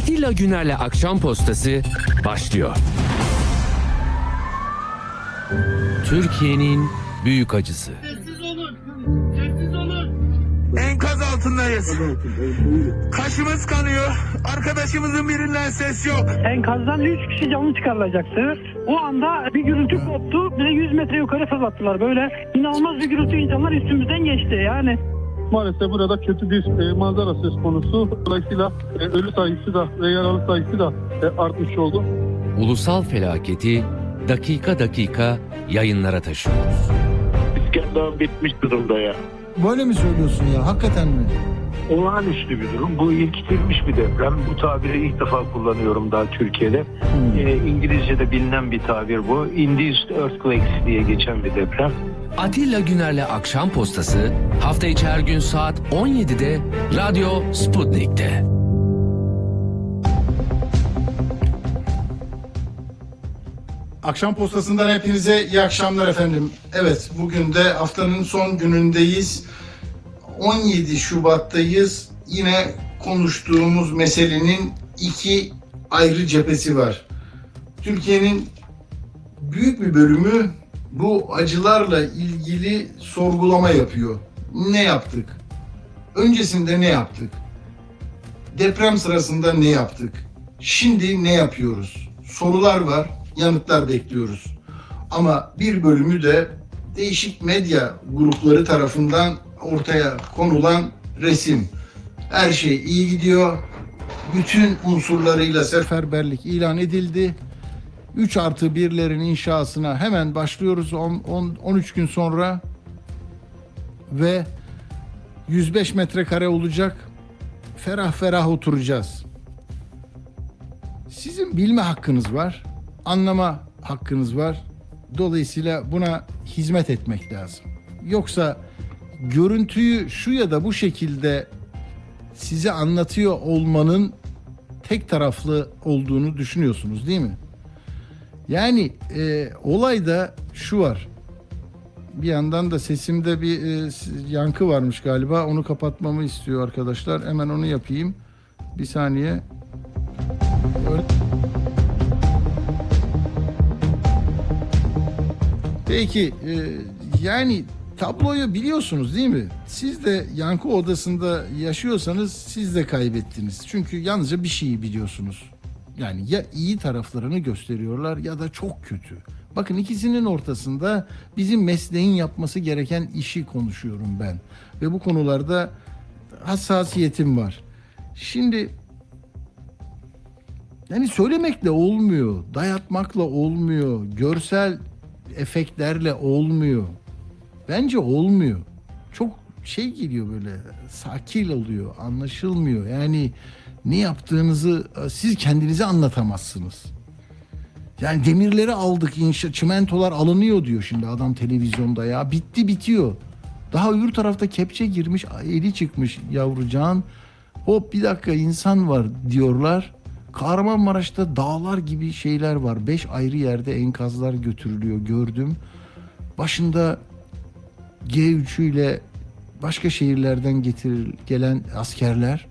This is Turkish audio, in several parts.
Atilla Güner'le Akşam Postası başlıyor. Türkiye'nin büyük acısı. Sessiz olun. Sessiz olun. Enkaz altındayız. Kaşımız kanıyor. Arkadaşımızın birinden ses yok. Enkazdan 3 kişi canlı çıkarılacaktı. O anda bir gürültü koptu. Bize 100 metre yukarı fırlattılar. Böyle inanılmaz bir gürültü insanlar üstümüzden geçti yani. Maalesef burada kötü bir e, manzara söz konusu. Dolayısıyla e, ölü sayısı da ve yaralı sayısı da e, artmış oldu. Ulusal felaketi dakika dakika yayınlara taşıyoruz. İskender bitmiş durumda ya. Böyle mi söylüyorsun ya? Hakikaten mi? Olağanüstü bir durum. Bu ilktilmiş bir deprem. Bu tabiri ilk defa kullanıyorum daha Türkiye'de. Hmm. Ee, İngilizce'de bilinen bir tabir bu. Induced Earthquakes diye geçen bir deprem. Atilla Güner'le Akşam Postası hafta içi her gün saat 17'de Radyo Sputnik'te. Akşam postasından hepinize iyi akşamlar efendim. Evet bugün de haftanın son günündeyiz. 17 Şubat'tayız. Yine konuştuğumuz meselenin iki ayrı cephesi var. Türkiye'nin büyük bir bölümü bu acılarla ilgili sorgulama yapıyor. Ne yaptık? Öncesinde ne yaptık? Deprem sırasında ne yaptık? Şimdi ne yapıyoruz? Sorular var, yanıtlar bekliyoruz. Ama bir bölümü de değişik medya grupları tarafından ortaya konulan resim. Her şey iyi gidiyor. Bütün unsurlarıyla seferberlik ilan edildi. 3 artı 1'lerin inşasına hemen başlıyoruz 10, 10, 13 gün sonra ve 105 metrekare olacak. Ferah ferah oturacağız. Sizin bilme hakkınız var, anlama hakkınız var. Dolayısıyla buna hizmet etmek lazım. Yoksa görüntüyü şu ya da bu şekilde size anlatıyor olmanın tek taraflı olduğunu düşünüyorsunuz değil mi? Yani e, olayda şu var. Bir yandan da sesimde bir e, yankı varmış galiba. Onu kapatmamı istiyor arkadaşlar. Hemen onu yapayım. Bir saniye. Öyle- Peki e, yani tabloyu biliyorsunuz değil mi? Siz de yankı odasında yaşıyorsanız siz de kaybettiniz. Çünkü yalnızca bir şeyi biliyorsunuz. Yani ya iyi taraflarını gösteriyorlar ya da çok kötü. Bakın ikisinin ortasında bizim mesleğin yapması gereken işi konuşuyorum ben. Ve bu konularda hassasiyetim var. Şimdi yani söylemekle olmuyor, dayatmakla olmuyor, görsel efektlerle olmuyor. Bence olmuyor. Çok şey geliyor böyle, sakil oluyor, anlaşılmıyor. Yani ne yaptığınızı e, siz kendinize anlatamazsınız. Yani demirleri aldık, inşa, çimentolar alınıyor diyor şimdi adam televizyonda ya. Bitti bitiyor. Daha öbür tarafta kepçe girmiş, eli çıkmış yavrucağın. Hop bir dakika insan var diyorlar. Kahramanmaraş'ta dağlar gibi şeyler var. Beş ayrı yerde enkazlar götürülüyor gördüm. Başında G3 ile başka şehirlerden getiril gelen askerler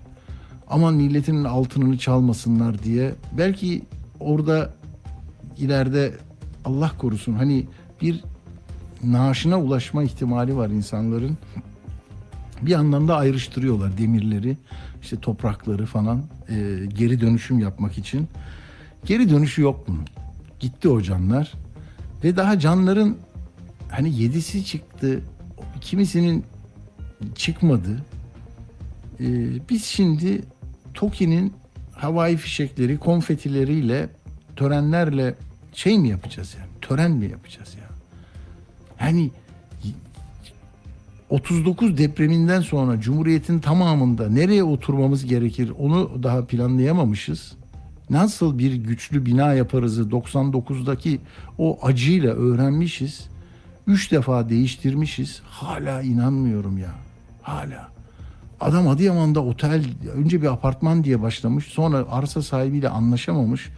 aman milletinin altınını çalmasınlar diye belki orada ileride Allah korusun hani bir naaşına ulaşma ihtimali var insanların. Bir anlamda ayrıştırıyorlar demirleri, işte toprakları falan e, geri dönüşüm yapmak için. Geri dönüşü yok bunun. Gitti o canlar ve daha canların hani yedisi çıktı, kimisinin çıkmadı. E, biz şimdi TOKİ'nin havai fişekleri, konfetileriyle, törenlerle şey mi yapacağız yani? Tören mi yapacağız ya? Yani 39 depreminden sonra Cumhuriyet'in tamamında nereye oturmamız gerekir onu daha planlayamamışız. Nasıl bir güçlü bina yaparızı 99'daki o acıyla öğrenmişiz. Üç defa değiştirmişiz. Hala inanmıyorum ya. Hala. Adam Adıyaman'da otel önce bir apartman diye başlamış. Sonra arsa sahibiyle anlaşamamış.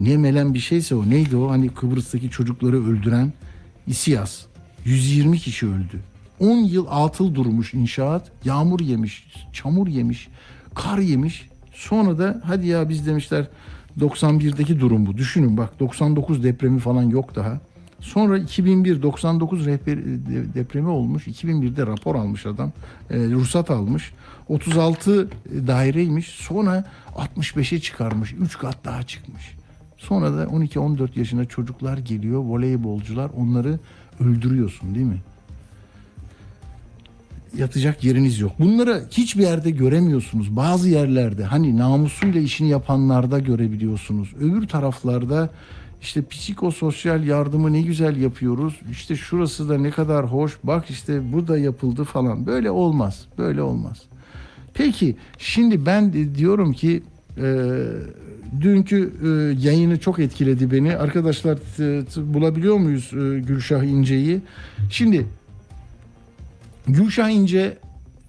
Ne melen bir şeyse o. Neydi o? Hani Kıbrıs'taki çocukları öldüren İSİAS. 120 kişi öldü. 10 yıl atıl durmuş inşaat. Yağmur yemiş, çamur yemiş, kar yemiş. Sonra da hadi ya biz demişler 91'deki durum bu. Düşünün bak 99 depremi falan yok daha. Sonra 2001 99 rehber, de- depremi olmuş. 2001'de rapor almış adam. E, ruhsat almış. 36 daireymiş. Sonra 65'e çıkarmış. 3 kat daha çıkmış. Sonra da 12-14 yaşında çocuklar geliyor. Voleybolcular onları öldürüyorsun değil mi? Yatacak yeriniz yok. Bunları hiçbir yerde göremiyorsunuz. Bazı yerlerde hani namusuyla işini yapanlarda görebiliyorsunuz. Öbür taraflarda işte psikososyal yardımı ne güzel yapıyoruz. İşte şurası da ne kadar hoş. Bak işte bu da yapıldı falan. Böyle olmaz. Böyle olmaz. Peki şimdi ben diyorum ki e, dünkü e, yayını çok etkiledi beni. Arkadaşlar t- t- bulabiliyor muyuz e, Gülşah İnce'yi? Şimdi Gülşah İnce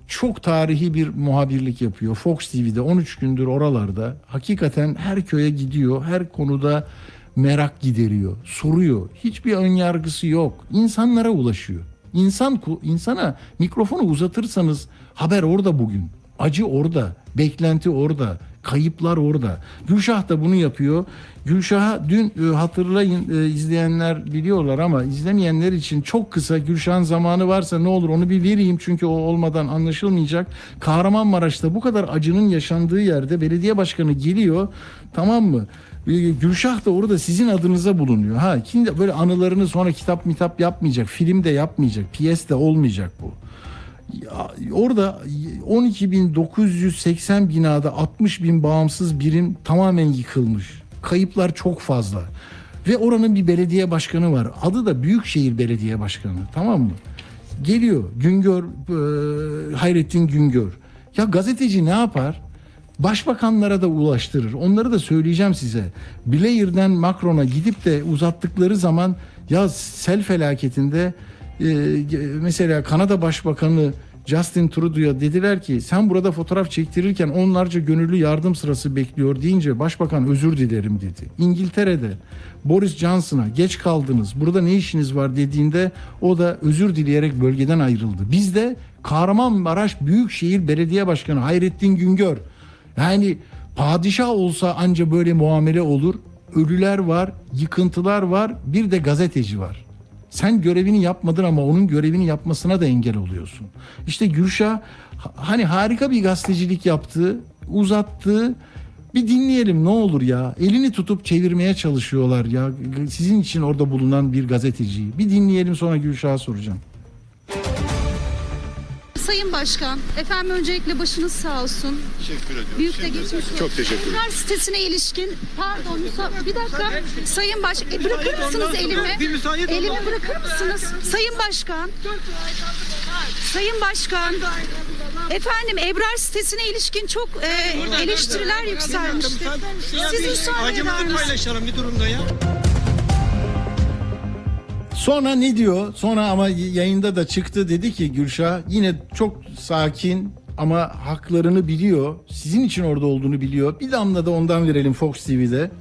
çok tarihi bir muhabirlik yapıyor. Fox TV'de 13 gündür oralarda. Hakikaten her köye gidiyor. Her konuda merak gideriyor. Soruyor. Hiçbir ön yargısı yok. İnsanlara ulaşıyor. İnsan insana mikrofonu uzatırsanız haber orada bugün. Acı orada, beklenti orada, kayıplar orada. Gülşah da bunu yapıyor. Gülşah'a dün e, hatırlayın e, izleyenler biliyorlar ama izlemeyenler için çok kısa Gülşah'ın zamanı varsa ne olur onu bir vereyim çünkü o olmadan anlaşılmayacak. Kahramanmaraş'ta bu kadar acının yaşandığı yerde belediye başkanı geliyor tamam mı? E, Gülşah da orada sizin adınıza bulunuyor. Ha şimdi böyle anılarını sonra kitap mitap yapmayacak, film de yapmayacak, piyes de olmayacak bu. Orada 12.980 binada 60 bin bağımsız birim tamamen yıkılmış. Kayıplar çok fazla. Ve oranın bir belediye başkanı var. Adı da Büyükşehir Belediye Başkanı. Tamam mı? Geliyor Güngör, e, Hayrettin Güngör. Ya gazeteci ne yapar? Başbakanlara da ulaştırır. Onları da söyleyeceğim size. Blair'den Macron'a gidip de uzattıkları zaman ya sel felaketinde mesela Kanada Başbakanı Justin Trudeau'ya dediler ki sen burada fotoğraf çektirirken onlarca gönüllü yardım sırası bekliyor deyince başbakan özür dilerim dedi. İngiltere'de Boris Johnson'a geç kaldınız burada ne işiniz var dediğinde o da özür dileyerek bölgeden ayrıldı. Bizde Kahramanmaraş Büyükşehir Belediye Başkanı Hayrettin Güngör yani padişah olsa anca böyle muamele olur. Ölüler var, yıkıntılar var, bir de gazeteci var. Sen görevini yapmadın ama onun görevini yapmasına da engel oluyorsun. İşte Gülşah ha- hani harika bir gazetecilik yaptı, uzattı. Bir dinleyelim ne olur ya. Elini tutup çevirmeye çalışıyorlar ya. Sizin için orada bulunan bir gazeteciyi. Bir dinleyelim sonra Gülşah'a soracağım. Sayın Başkan, efendim öncelikle başınız sağ olsun. Teşekkür ediyorum. Büyük de geçmiş olsun. Çok teşekkür ederim. Evler sitesine ilişkin, pardon müsa- bir dakika. Sayın Baş, e, bırakır mısınız elimi? Elimi bırakır mısınız? Sayın Başkan. Sayın Başkan. Efendim Ebrar sitesine ilişkin çok e, eleştiriler yükselmişti. Siz müsaade eder misiniz? paylaşalım bir durumda ya. Sonra ne diyor? Sonra ama yayında da çıktı dedi ki Gülşah yine çok sakin ama haklarını biliyor. Sizin için orada olduğunu biliyor. Bir damla da ondan verelim Fox TV'de.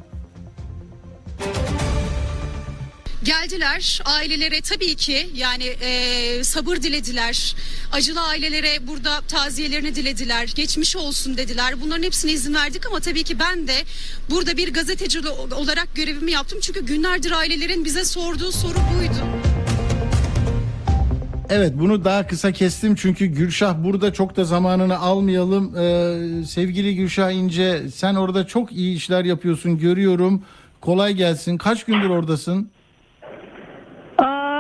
Geldiler ailelere tabii ki yani e, sabır dilediler. Acılı ailelere burada taziyelerini dilediler. Geçmiş olsun dediler. Bunların hepsine izin verdik ama tabii ki ben de burada bir gazeteci olarak görevimi yaptım. Çünkü günlerdir ailelerin bize sorduğu soru buydu. Evet bunu daha kısa kestim çünkü Gülşah burada çok da zamanını almayalım. Ee, sevgili Gülşah İnce sen orada çok iyi işler yapıyorsun görüyorum. Kolay gelsin. Kaç gündür oradasın?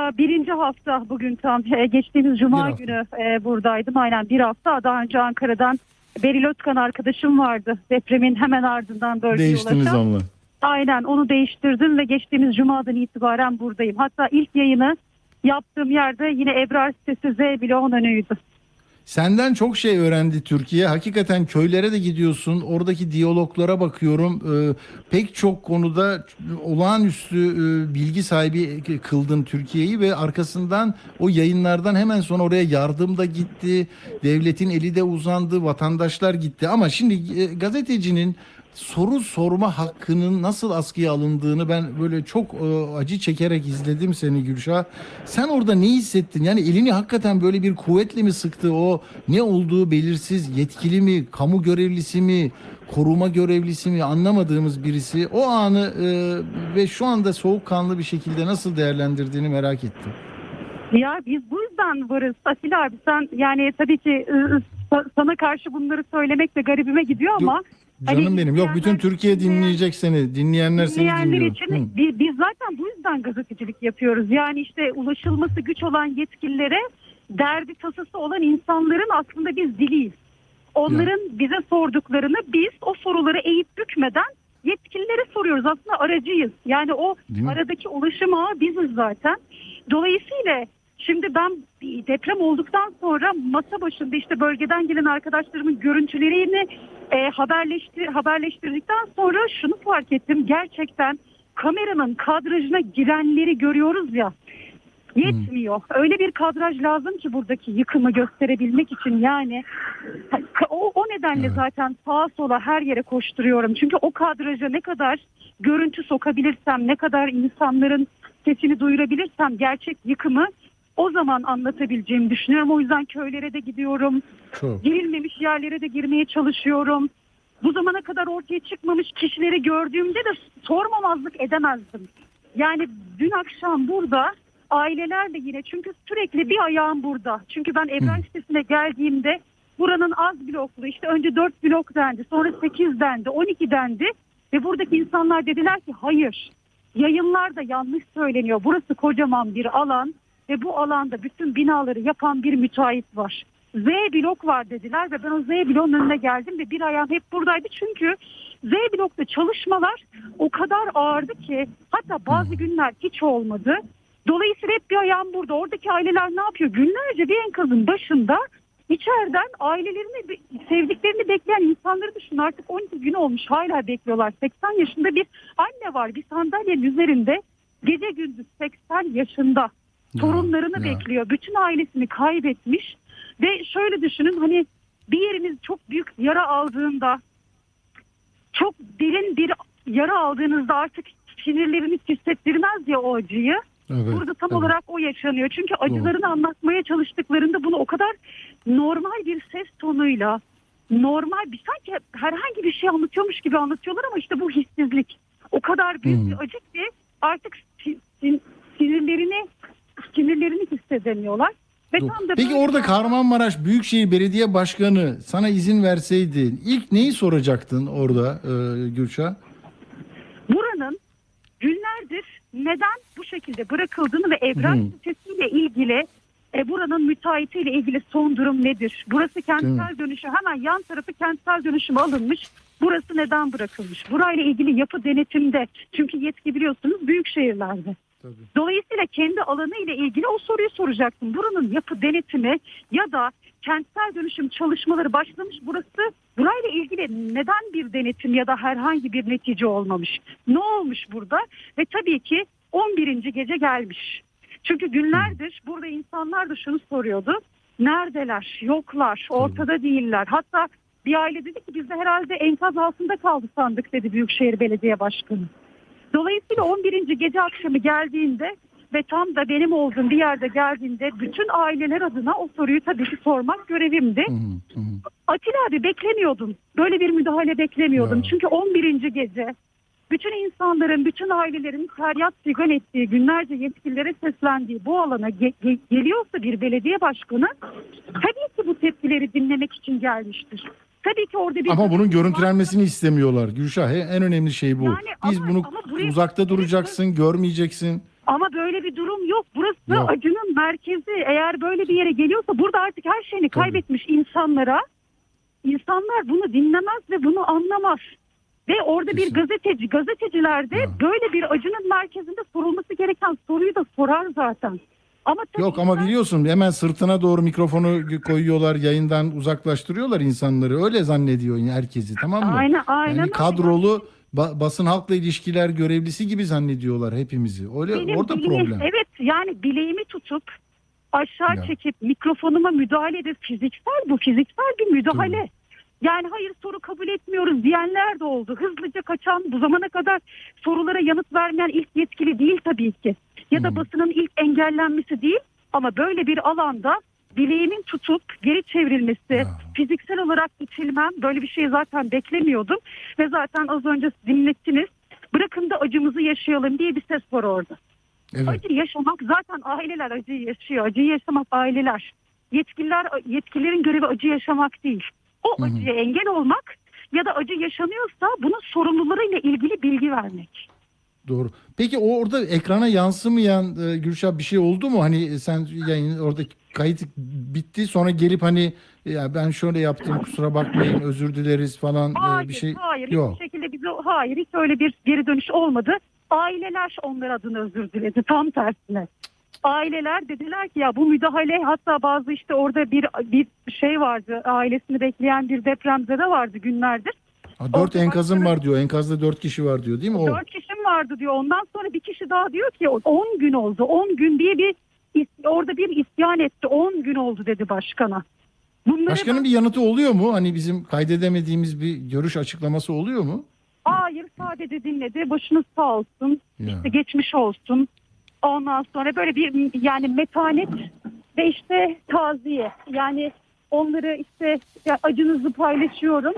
Aa, birinci hafta bugün tam e, geçtiğimiz cuma günü e, buradaydım. Aynen bir hafta. Daha önce Ankara'dan Beril Özkan arkadaşım vardı. Depremin hemen ardından bölgeye Değiştiniz ulaşan. onunla. Aynen onu değiştirdim ve geçtiğimiz cumadan itibaren buradayım. Hatta ilk yayını yaptığım yerde yine Ebrar sitesi Z bloğun önüydü. Senden çok şey öğrendi Türkiye. Hakikaten köylere de gidiyorsun. Oradaki diyaloglara bakıyorum. Ee, pek çok konuda olağanüstü e, bilgi sahibi kıldın Türkiye'yi ve arkasından o yayınlardan hemen sonra oraya yardım da gitti. Devletin eli de uzandı. Vatandaşlar gitti. Ama şimdi e, gazetecinin soru sorma hakkının nasıl askıya alındığını ben böyle çok e, acı çekerek izledim seni Gülşah. Sen orada ne hissettin? Yani elini hakikaten böyle bir kuvvetle mi sıktı o? Ne olduğu belirsiz yetkili mi, kamu görevlisi mi, koruma görevlisi mi anlamadığımız birisi o anı e, ve şu anda soğukkanlı bir şekilde nasıl değerlendirdiğini merak ettim. Ya biz bu yüzden varız Asil abi sen yani tabii ki sana karşı bunları söylemek de garibime gidiyor ama Canım Hani benim. Yok bütün Türkiye dinleyecek seni. Dinleyenler seni dinleyenler dinliyor. için Hı. biz, biz zaten bu yüzden gazetecilik yapıyoruz. Yani işte ulaşılması güç olan yetkililere derdi tasası olan insanların aslında biz diliyiz. Onların bize sorduklarını biz o soruları eğip bükmeden yetkililere soruyoruz. Aslında aracıyız. Yani o aradaki ulaşım ağı biziz zaten. Dolayısıyla şimdi ben deprem olduktan sonra masa başında işte bölgeden gelen arkadaşlarımın görüntülerini e, haberleştir, haberleştirdikten sonra şunu fark ettim. Gerçekten kameranın kadrajına girenleri görüyoruz ya yetmiyor. Öyle bir kadraj lazım ki buradaki yıkımı gösterebilmek için yani o, o nedenle Evet. zaten sağa sola her yere koşturuyorum. Çünkü o kadraja ne kadar görüntü sokabilirsem, ne kadar insanların sesini duyurabilirsem gerçek yıkımı o zaman anlatabileceğimi düşünüyorum. O yüzden köylere de gidiyorum. Çok. Girilmemiş yerlere de girmeye çalışıyorum. Bu zamana kadar ortaya çıkmamış kişileri gördüğümde de sormamazlık edemezdim. Yani dün akşam burada ailelerle yine çünkü sürekli bir ayağım burada. Çünkü ben evren sitesine geldiğimde buranın az bloklu işte önce 4 blok dendi sonra 8 dendi 12 dendi ve buradaki insanlar dediler ki hayır yayınlarda yanlış söyleniyor. Burası kocaman bir alan ve bu alanda bütün binaları yapan bir müteahhit var. Z blok var dediler ve ben o Z bloğun önüne geldim ve bir ayağım hep buradaydı çünkü Z blokta çalışmalar o kadar ağırdı ki hatta bazı günler hiç olmadı. Dolayısıyla hep bir ayağım burada. Oradaki aileler ne yapıyor? Günlerce bir enkazın başında içeriden ailelerini, sevdiklerini bekleyen insanları düşün. Artık 12 gün olmuş hala bekliyorlar. 80 yaşında bir anne var bir sandalyenin üzerinde gece gündüz 80 yaşında torunlarını ya. bekliyor. Bütün ailesini kaybetmiş ve şöyle düşünün hani bir yeriniz çok büyük yara aldığında çok derin bir yara aldığınızda artık sinirleriniz hissettirmez ya o acıyı. Evet, Burada tam evet. olarak o yaşanıyor. Çünkü acılarını anlatmaya çalıştıklarında bunu o kadar normal bir ses tonuyla normal bir sanki herhangi bir şey anlatıyormuş gibi anlatıyorlar ama işte bu hissizlik. O kadar büyük Hmm. bir acı ki artık si- sin- sinirlerini sinirlerini hissedemiyorlar. Ve tam da Peki böyle orada Kahramanmaraş Büyükşehir Belediye Başkanı sana izin verseydi ilk neyi soracaktın orada e, Gülşah? buranın günlerdir neden bu şekilde bırakıldığını ve evren Hı. sitesiyle ilgili e, buranın müteahhitiyle ilgili son durum nedir? Burası kentsel dönüşüm hemen yan tarafı kentsel dönüşüme alınmış. Burası neden bırakılmış? Burayla ilgili yapı denetimde çünkü yetki biliyorsunuz büyük şehirlerde. Tabii. Dolayısıyla kendi alanı ile ilgili o soruyu soracaktım. Buranın yapı denetimi ya da kentsel dönüşüm çalışmaları başlamış. Burası burayla ilgili neden bir denetim ya da herhangi bir netice olmamış? Ne olmuş burada? Ve tabii ki 11. gece gelmiş. Çünkü günlerdir burada insanlar da şunu soruyordu. Neredeler? Yoklar. Ortada değiller. Hatta bir aile dedi ki biz de herhalde enkaz altında kaldı sandık dedi Büyükşehir Belediye Başkanı. Dolayısıyla 11. gece akşamı geldiğinde ve tam da benim olduğum bir yerde geldiğinde bütün aileler adına o soruyu tabii ki sormak görevimdi. Hı hı, hı. Atilla abi beklemiyordum. Böyle bir müdahale beklemiyordum. Ya. Çünkü 11. gece bütün insanların, bütün ailelerin feryat figan ettiği, günlerce yetkililere seslendiği bu alana ge- ge- geliyorsa bir belediye başkanı tabii ki bu tepkileri dinlemek için gelmiştir. Tabii ki orada bir... Ama bunun görüntülenmesini istemiyorlar Gülşah. En önemli şey bu. Yani Biz ama- bunu ama buraya- uzakta duracaksın, görmeyeceksin. Ama böyle bir durum yok. Burası Yok. acının merkezi. Eğer böyle bir yere geliyorsa burada artık her şeyini Tabii. kaybetmiş insanlara insanlar bunu dinlemez ve bunu anlamaz. Ve orada bir Kesin. gazeteci, gazeteciler de böyle bir acının merkezinde sorulması gereken soruyu da sorar zaten. Ama tabii Yok ama insan- biliyorsun hemen sırtına doğru mikrofonu koyuyorlar, yayından uzaklaştırıyorlar insanları. Öyle zannediyor herkesi tamam mı? Aynen, aynen Yani öyle. kadrolu ba- basın halkla ilişkiler görevlisi gibi zannediyorlar hepimizi. Öyle Benim orada bileğimi- problem. Evet yani bileğimi tutup aşağı Ya. çekip mikrofonuma müdahale edip fiziksel bu fiziksel bir müdahale. Yani hayır soru kabul etmiyoruz diyenler de oldu. Hızlıca kaçan bu zamana kadar sorulara yanıt vermeyen ilk yetkili değil tabii ki. Ya da Hı. basının ilk engellenmesi değil ama böyle bir alanda bileğimin tutup geri çevrilmesi, fiziksel olarak itilmem böyle bir şey zaten beklemiyordum. Ve zaten az önce dinlettiniz. Bırakın da acımızı yaşayalım diye bir ses var orada. Evet. Acı yaşamak zaten aileler acıyı yaşıyor. Acıyı yaşamak aileler. Yetkililer yetkililerin görevi acı yaşamak değil. O acıya engel olmak ya da acı yaşanıyorsa bunun sorumlularıyla ilgili bilgi vermek. Doğru. Peki o orada ekrana yansımayan e, Gülşah bir şey oldu mu? Hani sen yayın orada kayıt bitti sonra gelip hani ya ben şöyle yaptım kusura bakmayın özür dileriz falan e, Hayır, bir şey hayır. yok. Hiçbir şekilde bize hayır hiç öyle bir geri dönüş olmadı. Aileler onlar adına özür diledi tam tersine. Aileler dediler ki ya bu müdahale hatta bazı işte orada bir bir şey vardı ailesini bekleyen bir depremzede vardı günlerdir. Ha, dört Orada enkazım var diyor. Enkazda dört kişi var diyor değil mi o? Dört kişim vardı diyor. Ondan sonra bir kişi daha diyor ki 10 gün oldu. 10 gün diye bir orada bir isyan etti. 10 gün oldu dedi başkana. Bunları Başkanın ben- bir yanıtı oluyor mu? Hani bizim kaydedemediğimiz bir görüş açıklaması oluyor mu? Hayır sadece dinledi. Başınız sağ olsun. Ya. İşte geçmiş olsun. Ondan sonra böyle bir yani metanet ve işte taziye. Yani onları işte ya acınızı paylaşıyorum.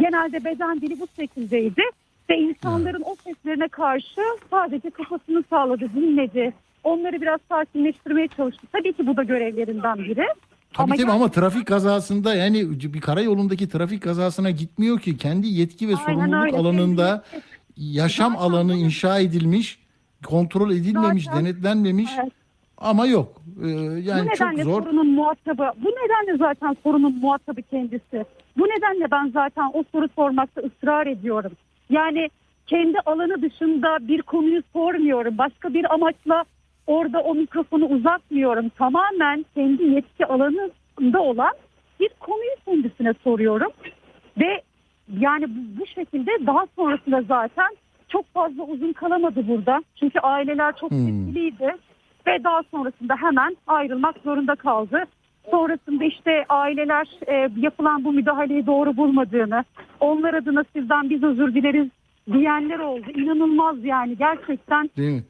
Genelde beden dili bu şekildeydi. Ve insanların o seslerine karşı sadece kafasını sağladı, dinledi. Onları biraz sakinleştirmeye çalıştı. Tabii ki bu da görevlerinden biri. Tabii Ama tabii ama trafik kazasında yani bir karayolundaki trafik kazasına gitmiyor ki. Kendi yetki ve sorumluluk alanında yaşam alanı inşa edilmiş, kontrol edilmemiş, Zaten- denetlenmemiş Evet. ama yok. Ee, bu yani çok nedenle zor. sorunun muhatabı, bu nedenle zaten sorunun muhatabı kendisi. Bu nedenle ben zaten o soru sormakta ısrar ediyorum. Yani kendi alanı dışında bir konuyu sormuyorum. Başka bir amaçla orada o mikrofonu uzatmıyorum. Tamamen kendi yetki alanında olan bir konuyu kendisine soruyorum. Ve yani bu, bu şekilde daha sonrasında zaten çok fazla uzun kalamadı burada. Çünkü aileler çok Hmm. tepkiliydi ve daha sonrasında hemen ayrılmak zorunda kaldı. Sonrasında işte aileler e, yapılan bu müdahaleyi doğru bulmadığını, onlar adına sizden biz özür dileriz diyenler oldu. İnanılmaz yani gerçekten. Değil mi?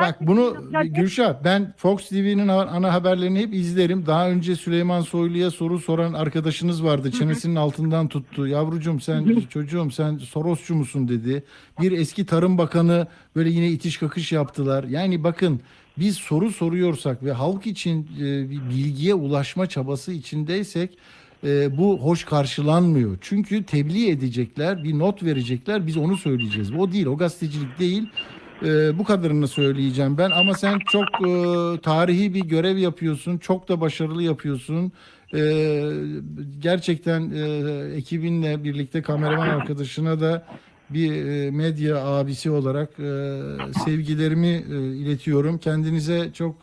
Bak bunu Gülşah ben Fox TV'nin ana haberlerini hep izlerim. Daha önce Süleyman Soylu'ya soru soran arkadaşınız vardı. Çenesinin altından tuttu. Yavrucuğum sen çocuğum sen Sorosçu musun dedi. Bir eski Tarım Bakanı böyle yine itiş kakış yaptılar. Yani bakın biz soru soruyorsak ve halk için e, bir bilgiye ulaşma çabası içindeysek e, bu hoş karşılanmıyor. Çünkü tebliğ edecekler, bir not verecekler, biz onu söyleyeceğiz. O değil, o gazetecilik değil. E, bu kadarını söyleyeceğim ben ama sen çok e, tarihi bir görev yapıyorsun, çok da başarılı yapıyorsun. E, gerçekten e, ekibinle birlikte kameraman arkadaşına da bir e, medya abisi olarak e, sevgilerimi e, iletiyorum. Kendinize çok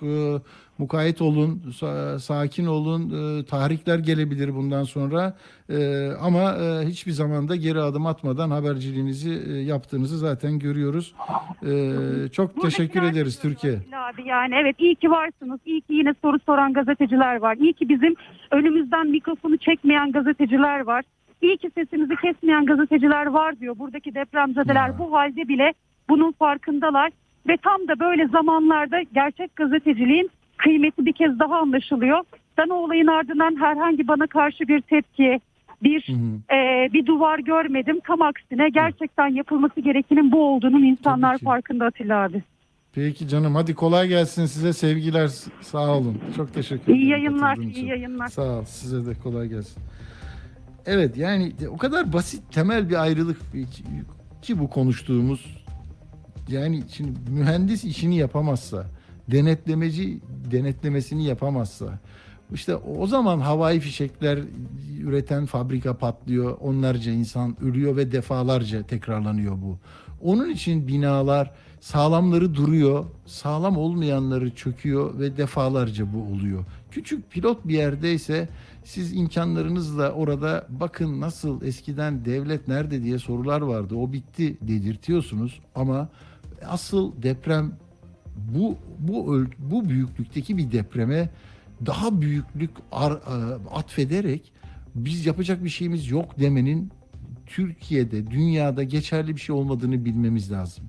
mukayyet olun, sa- sakin olun. E, tahrikler gelebilir bundan sonra. E, ama e, hiçbir zaman da geri adım atmadan haberciliğinizi yaptığınızı zaten görüyoruz. Çok teşekkür ederiz Türkiye. Abi yani evet iyi ki varsınız. İyi ki yine soru soran gazeteciler var. İyi ki bizim önümüzden mikrofonu çekmeyen gazeteciler var. İyi ki sesimizi kesmeyen gazeteciler var diyor. Buradaki depremzedeler Ya. bu halde bile bunun farkındalar. Ve tam da böyle zamanlarda gerçek gazeteciliğin kıymeti bir kez daha anlaşılıyor. Ben o olayın ardından herhangi bana karşı bir tepki, bir Hı hı. e, bir duvar görmedim. Tam aksine gerçekten yapılması gerekenin bu olduğunun insanlar farkında Atilla abi. Peki canım hadi kolay gelsin size sevgiler sağ olun. Çok teşekkür ederim. İyi yayınlar, iyi yayınlar. Sağ ol size de kolay gelsin. Evet yani o kadar basit temel bir ayrılık ki bu konuştuğumuz yani şimdi mühendis işini yapamazsa denetlemeci denetlemesini yapamazsa işte o zaman havai fişekler üreten fabrika patlıyor. Onlarca insan ölüyor ve defalarca tekrarlanıyor bu. Onun için binalar sağlamları duruyor, sağlam olmayanları çöküyor ve defalarca bu oluyor. Küçük pilot bir yerdeyse siz imkanlarınızla orada bakın nasıl eskiden devlet nerede diye sorular vardı. O bitti dedirtiyorsunuz ama asıl deprem bu bu bu büyüklükteki bir depreme daha büyüklük ar- e, atfederek biz yapacak bir şeyimiz yok demenin Türkiye'de, dünyada geçerli bir şey olmadığını bilmemiz lazım.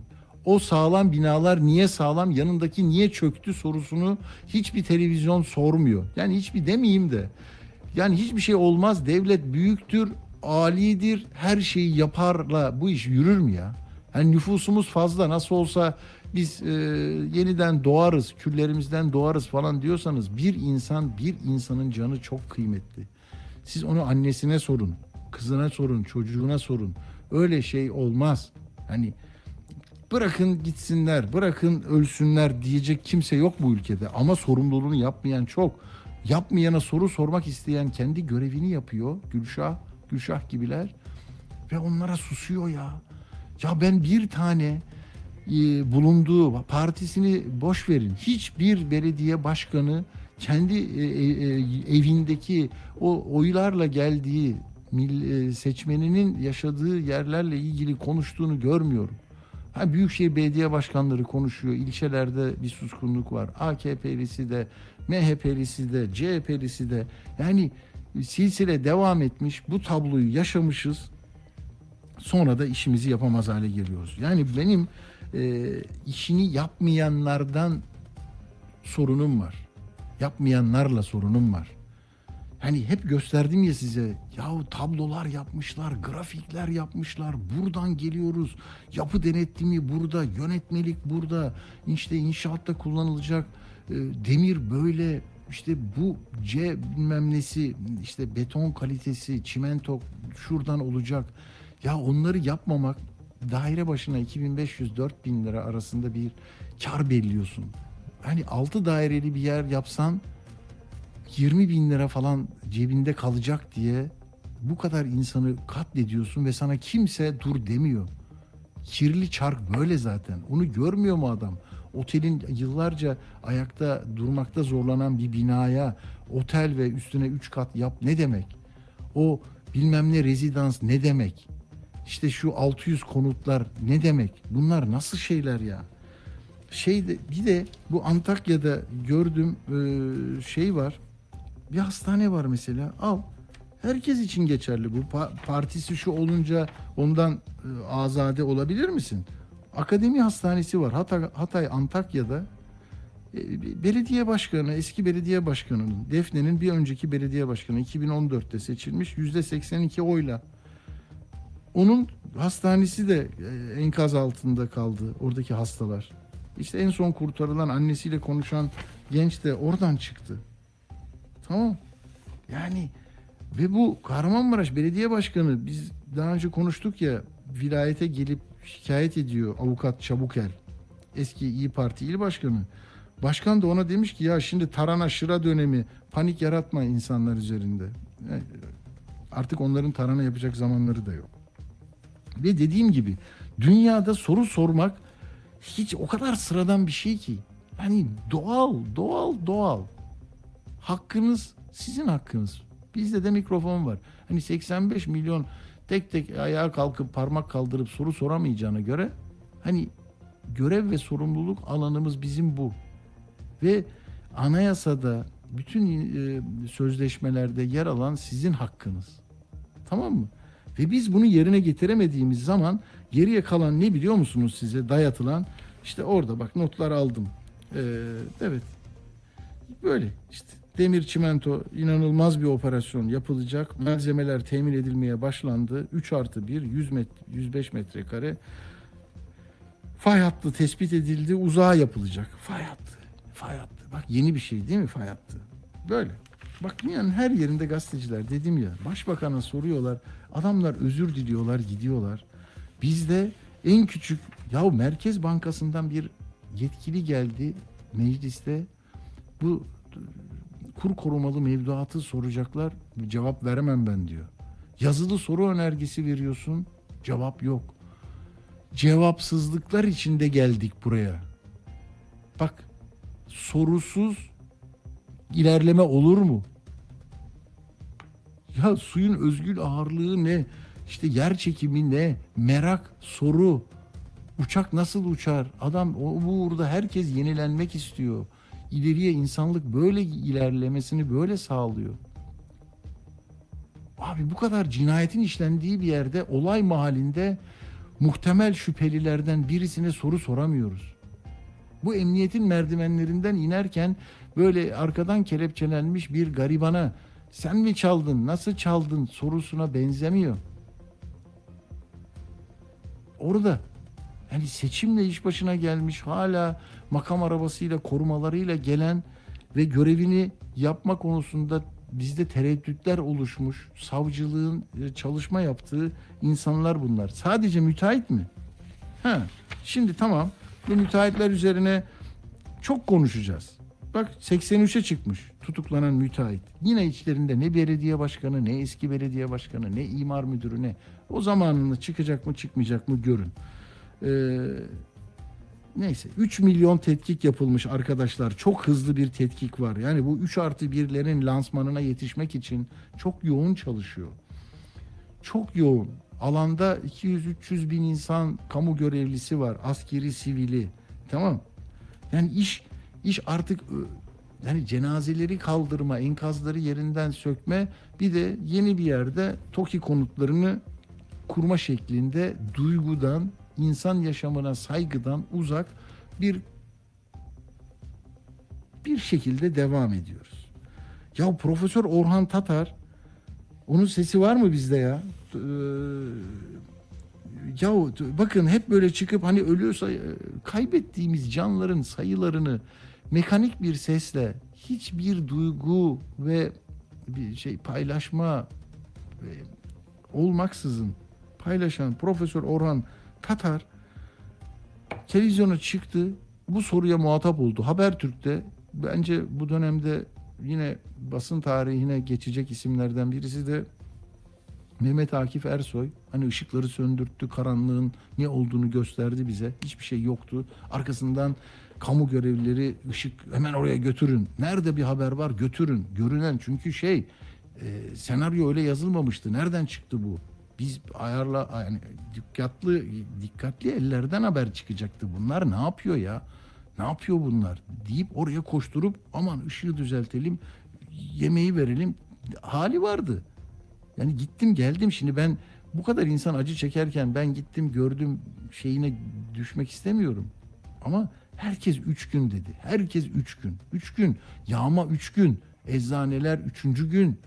O sağlam binalar niye sağlam, yanındaki niye çöktü sorusunu hiçbir televizyon sormuyor. Yani hiçbir demeyeyim de. Yani hiçbir şey olmaz. Devlet büyüktür, alidir, her şeyi yaparla bu iş yürür mü ya? Yani nüfusumuz fazla nasıl olsa biz e, yeniden doğarız, küllerimizden doğarız falan diyorsanız bir insan, bir insanın canı çok kıymetli. Siz onu annesine sorun, kızına sorun, çocuğuna sorun. Öyle şey olmaz. Hani bırakın gitsinler, bırakın ölsünler diyecek kimse yok bu ülkede. Ama sorumluluğunu yapmayan çok. Yapmayana soru sormak isteyen kendi görevini yapıyor. Gülşah, Gülşah gibiler. Ve onlara susuyor ya. Ya ben bir tane bulunduğu partisini boş verin. Hiçbir belediye başkanı kendi e, e, evindeki o oylarla geldiği e, seçmeninin yaşadığı yerlerle ilgili konuştuğunu görmüyorum. Ha Büyükşehir Belediye Başkanları konuşuyor. İlçelerde bir suskunluk var. AKP'lisi de, MHP'lisi de, CHP'lisi de. Yani silsile devam etmiş. Bu tabloyu yaşamışız. Sonra da işimizi yapamaz hale geliyoruz. Yani benim e, işini yapmayanlardan sorunum var. Yapmayanlarla sorunum var. Hani hep gösterdim ya size. Yahu tablolar yapmışlar, grafikler yapmışlar. Buradan geliyoruz. Yapı denetlimi burada, yönetmelik burada. İşte inşaatta kullanılacak e, demir böyle. İşte bu C bilmem nesi, işte beton kalitesi, çimento şuradan olacak. Ya onları yapmamak daire başına 2500-4000 lira arasında bir kar belliyorsun. Hani 6 daireli bir yer yapsan 20 bin lira falan cebinde kalacak diye bu kadar insanı katlediyorsun ve sana kimse dur demiyor. Kirli çark böyle zaten. Onu görmüyor mu adam? Otelin yıllarca ayakta durmakta zorlanan bir binaya otel ve üstüne 3 kat yap ne demek? O bilmem ne rezidans ne demek? İşte şu 600 konutlar ne demek? Bunlar nasıl şeyler ya? Şey de, bir de bu Antakya'da gördüğüm e, şey var. Bir hastane var mesela. Al. Herkes için geçerli bu. Pa- partisi şu olunca ondan e, azade olabilir misin? Akademi hastanesi var. Hatay, Hatay Antakya'da e, belediye başkanı, eski belediye başkanının, Defne'nin bir önceki belediye başkanı 2014'te seçilmiş yüzde 82 oyla. Onun hastanesi de e, enkaz altında kaldı oradaki hastalar. İşte en son kurtarılan annesiyle konuşan genç de oradan çıktı. Tamam. Yani ve bu Kahramanmaraş Belediye Başkanı biz daha önce konuştuk ya vilayete gelip şikayet ediyor avukat Çabukel. Eski İyi Parti il başkanı. Başkan da ona demiş ki ya şimdi tarana şıra dönemi panik yaratma insanlar üzerinde. Yani artık onların tarana yapacak zamanları da yok. Ve dediğim gibi dünyada soru sormak hiç o kadar sıradan bir şey ki. Hani doğal, doğal, doğal. Hakkınız sizin hakkınız. Bizde de mikrofon var. Hani 85 milyon tek tek ayağa kalkıp parmak kaldırıp soru soramayacağına göre hani görev ve sorumluluk alanımız bizim bu. Ve anayasada bütün e, sözleşmelerde yer alan sizin hakkınız. Tamam mı? Ve biz bunu yerine getiremediğimiz zaman geriye kalan ne biliyor musunuz size dayatılan? İşte orada bak notlar aldım. Ee, evet. Böyle işte demir çimento inanılmaz bir operasyon yapılacak. Malzemeler temin edilmeye başlandı. 3 artı 1 100 met 105 metrekare fay hattı tespit edildi. Uzağa yapılacak. Fay hattı. Fay hattı. Bak yeni bir şey değil mi fay hattı? Böyle. Bak dünyanın her yerinde gazeteciler dedim ya başbakana soruyorlar. Adamlar özür diliyorlar gidiyorlar. Bizde en küçük ya Merkez Bankası'ndan bir yetkili geldi mecliste. Bu kur korumalı mevduatı soracaklar. Cevap veremem ben diyor. Yazılı soru önergesi veriyorsun. Cevap yok. Cevapsızlıklar içinde geldik buraya. Bak sorusuz ilerleme olur mu? Ya suyun özgül ağırlığı ne? İşte yer çekimi ne? Merak, soru. Uçak nasıl uçar? Adam o bu uğurda herkes yenilenmek istiyor. İleriye insanlık böyle ilerlemesini böyle sağlıyor. Abi bu kadar cinayetin işlendiği bir yerde olay mahallinde muhtemel şüphelilerden birisine soru soramıyoruz. Bu emniyetin merdivenlerinden inerken böyle arkadan kelepçelenmiş bir garibana sen mi çaldın, nasıl çaldın sorusuna benzemiyor. Orada yani seçimle iş başına gelmiş hala makam arabasıyla korumalarıyla gelen ve görevini yapma konusunda bizde tereddütler oluşmuş. Savcılığın e, çalışma yaptığı insanlar bunlar. Sadece müteahhit mi? Ha, şimdi tamam. Bu müteahhitler üzerine çok konuşacağız. Bak 83'e çıkmış tutuklanan müteahhit. Yine içlerinde ne belediye başkanı, ne eski belediye başkanı, ne imar müdürü ne. O zamanında çıkacak mı çıkmayacak mı görün. Ee, neyse 3 milyon tetkik yapılmış arkadaşlar. Çok hızlı bir tetkik var. Yani bu 3 artı 1'lerin lansmanına yetişmek için çok yoğun çalışıyor. Çok yoğun. Alanda 200-300 bin insan kamu görevlisi var. Askeri, sivili. Tamam. Yani iş iş artık yani cenazeleri kaldırma, enkazları yerinden sökme, bir de yeni bir yerde TOKİ konutlarını kurma şeklinde duygudan, insan yaşamına saygıdan uzak bir bir şekilde devam ediyoruz. Ya Profesör Orhan Tatar onun sesi var mı bizde ya? Ee, ya bakın hep böyle çıkıp hani ölüyorsa kaybettiğimiz canların sayılarını mekanik bir sesle hiçbir duygu ve bir şey paylaşma e, olmaksızın paylaşan Profesör Orhan Tatar televizyona çıktı. Bu soruya muhatap oldu. Habertürk'te bence bu dönemde yine basın tarihine geçecek isimlerden birisi de Mehmet Akif Ersoy. Hani ışıkları söndürttü, karanlığın ne olduğunu gösterdi bize. Hiçbir şey yoktu. Arkasından kamu görevlileri ışık hemen oraya götürün. Nerede bir haber var götürün. Görünen çünkü şey e, senaryo öyle yazılmamıştı. Nereden çıktı bu? Biz ayarla yani dikkatli dikkatli ellerden haber çıkacaktı. Bunlar ne yapıyor ya? Ne yapıyor bunlar? deyip oraya koşturup aman ışığı düzeltelim, yemeği verelim hali vardı. Yani gittim geldim şimdi ben bu kadar insan acı çekerken ben gittim gördüm şeyine düşmek istemiyorum. Ama herkes üç gün dedi. Herkes üç gün. Üç gün. Yağma üç gün. Eczaneler üçüncü gün.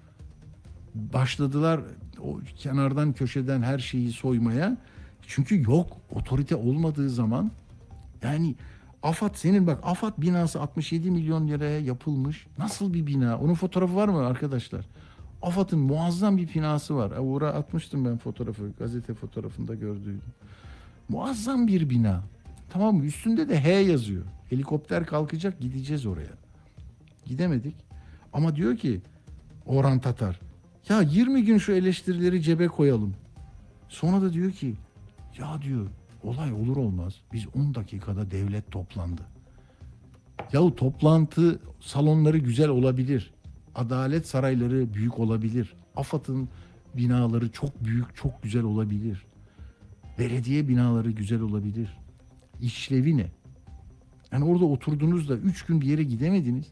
Başladılar o kenardan köşeden her şeyi soymaya. Çünkü yok otorite olmadığı zaman yani AFAD senin bak AFAD binası 67 milyon liraya yapılmış. Nasıl bir bina? Onun fotoğrafı var mı arkadaşlar? AFAD'ın muazzam bir binası var. Uğur'a atmıştım ben fotoğrafı. Gazete fotoğrafında gördüydüm. Muazzam bir bina. Tamam mı? Üstünde de H yazıyor. Helikopter kalkacak gideceğiz oraya. Gidemedik. Ama diyor ki Orhan Tatar ya 20 gün şu eleştirileri cebe koyalım. Sonra da diyor ki ya diyor olay olur olmaz biz 10 dakikada devlet toplandı. Yahu toplantı salonları güzel olabilir. Adalet sarayları büyük olabilir. AFAD'ın binaları çok büyük, çok güzel olabilir. Belediye binaları güzel olabilir. İşlevi ne? Yani orada oturdunuz da üç gün bir yere gidemediniz.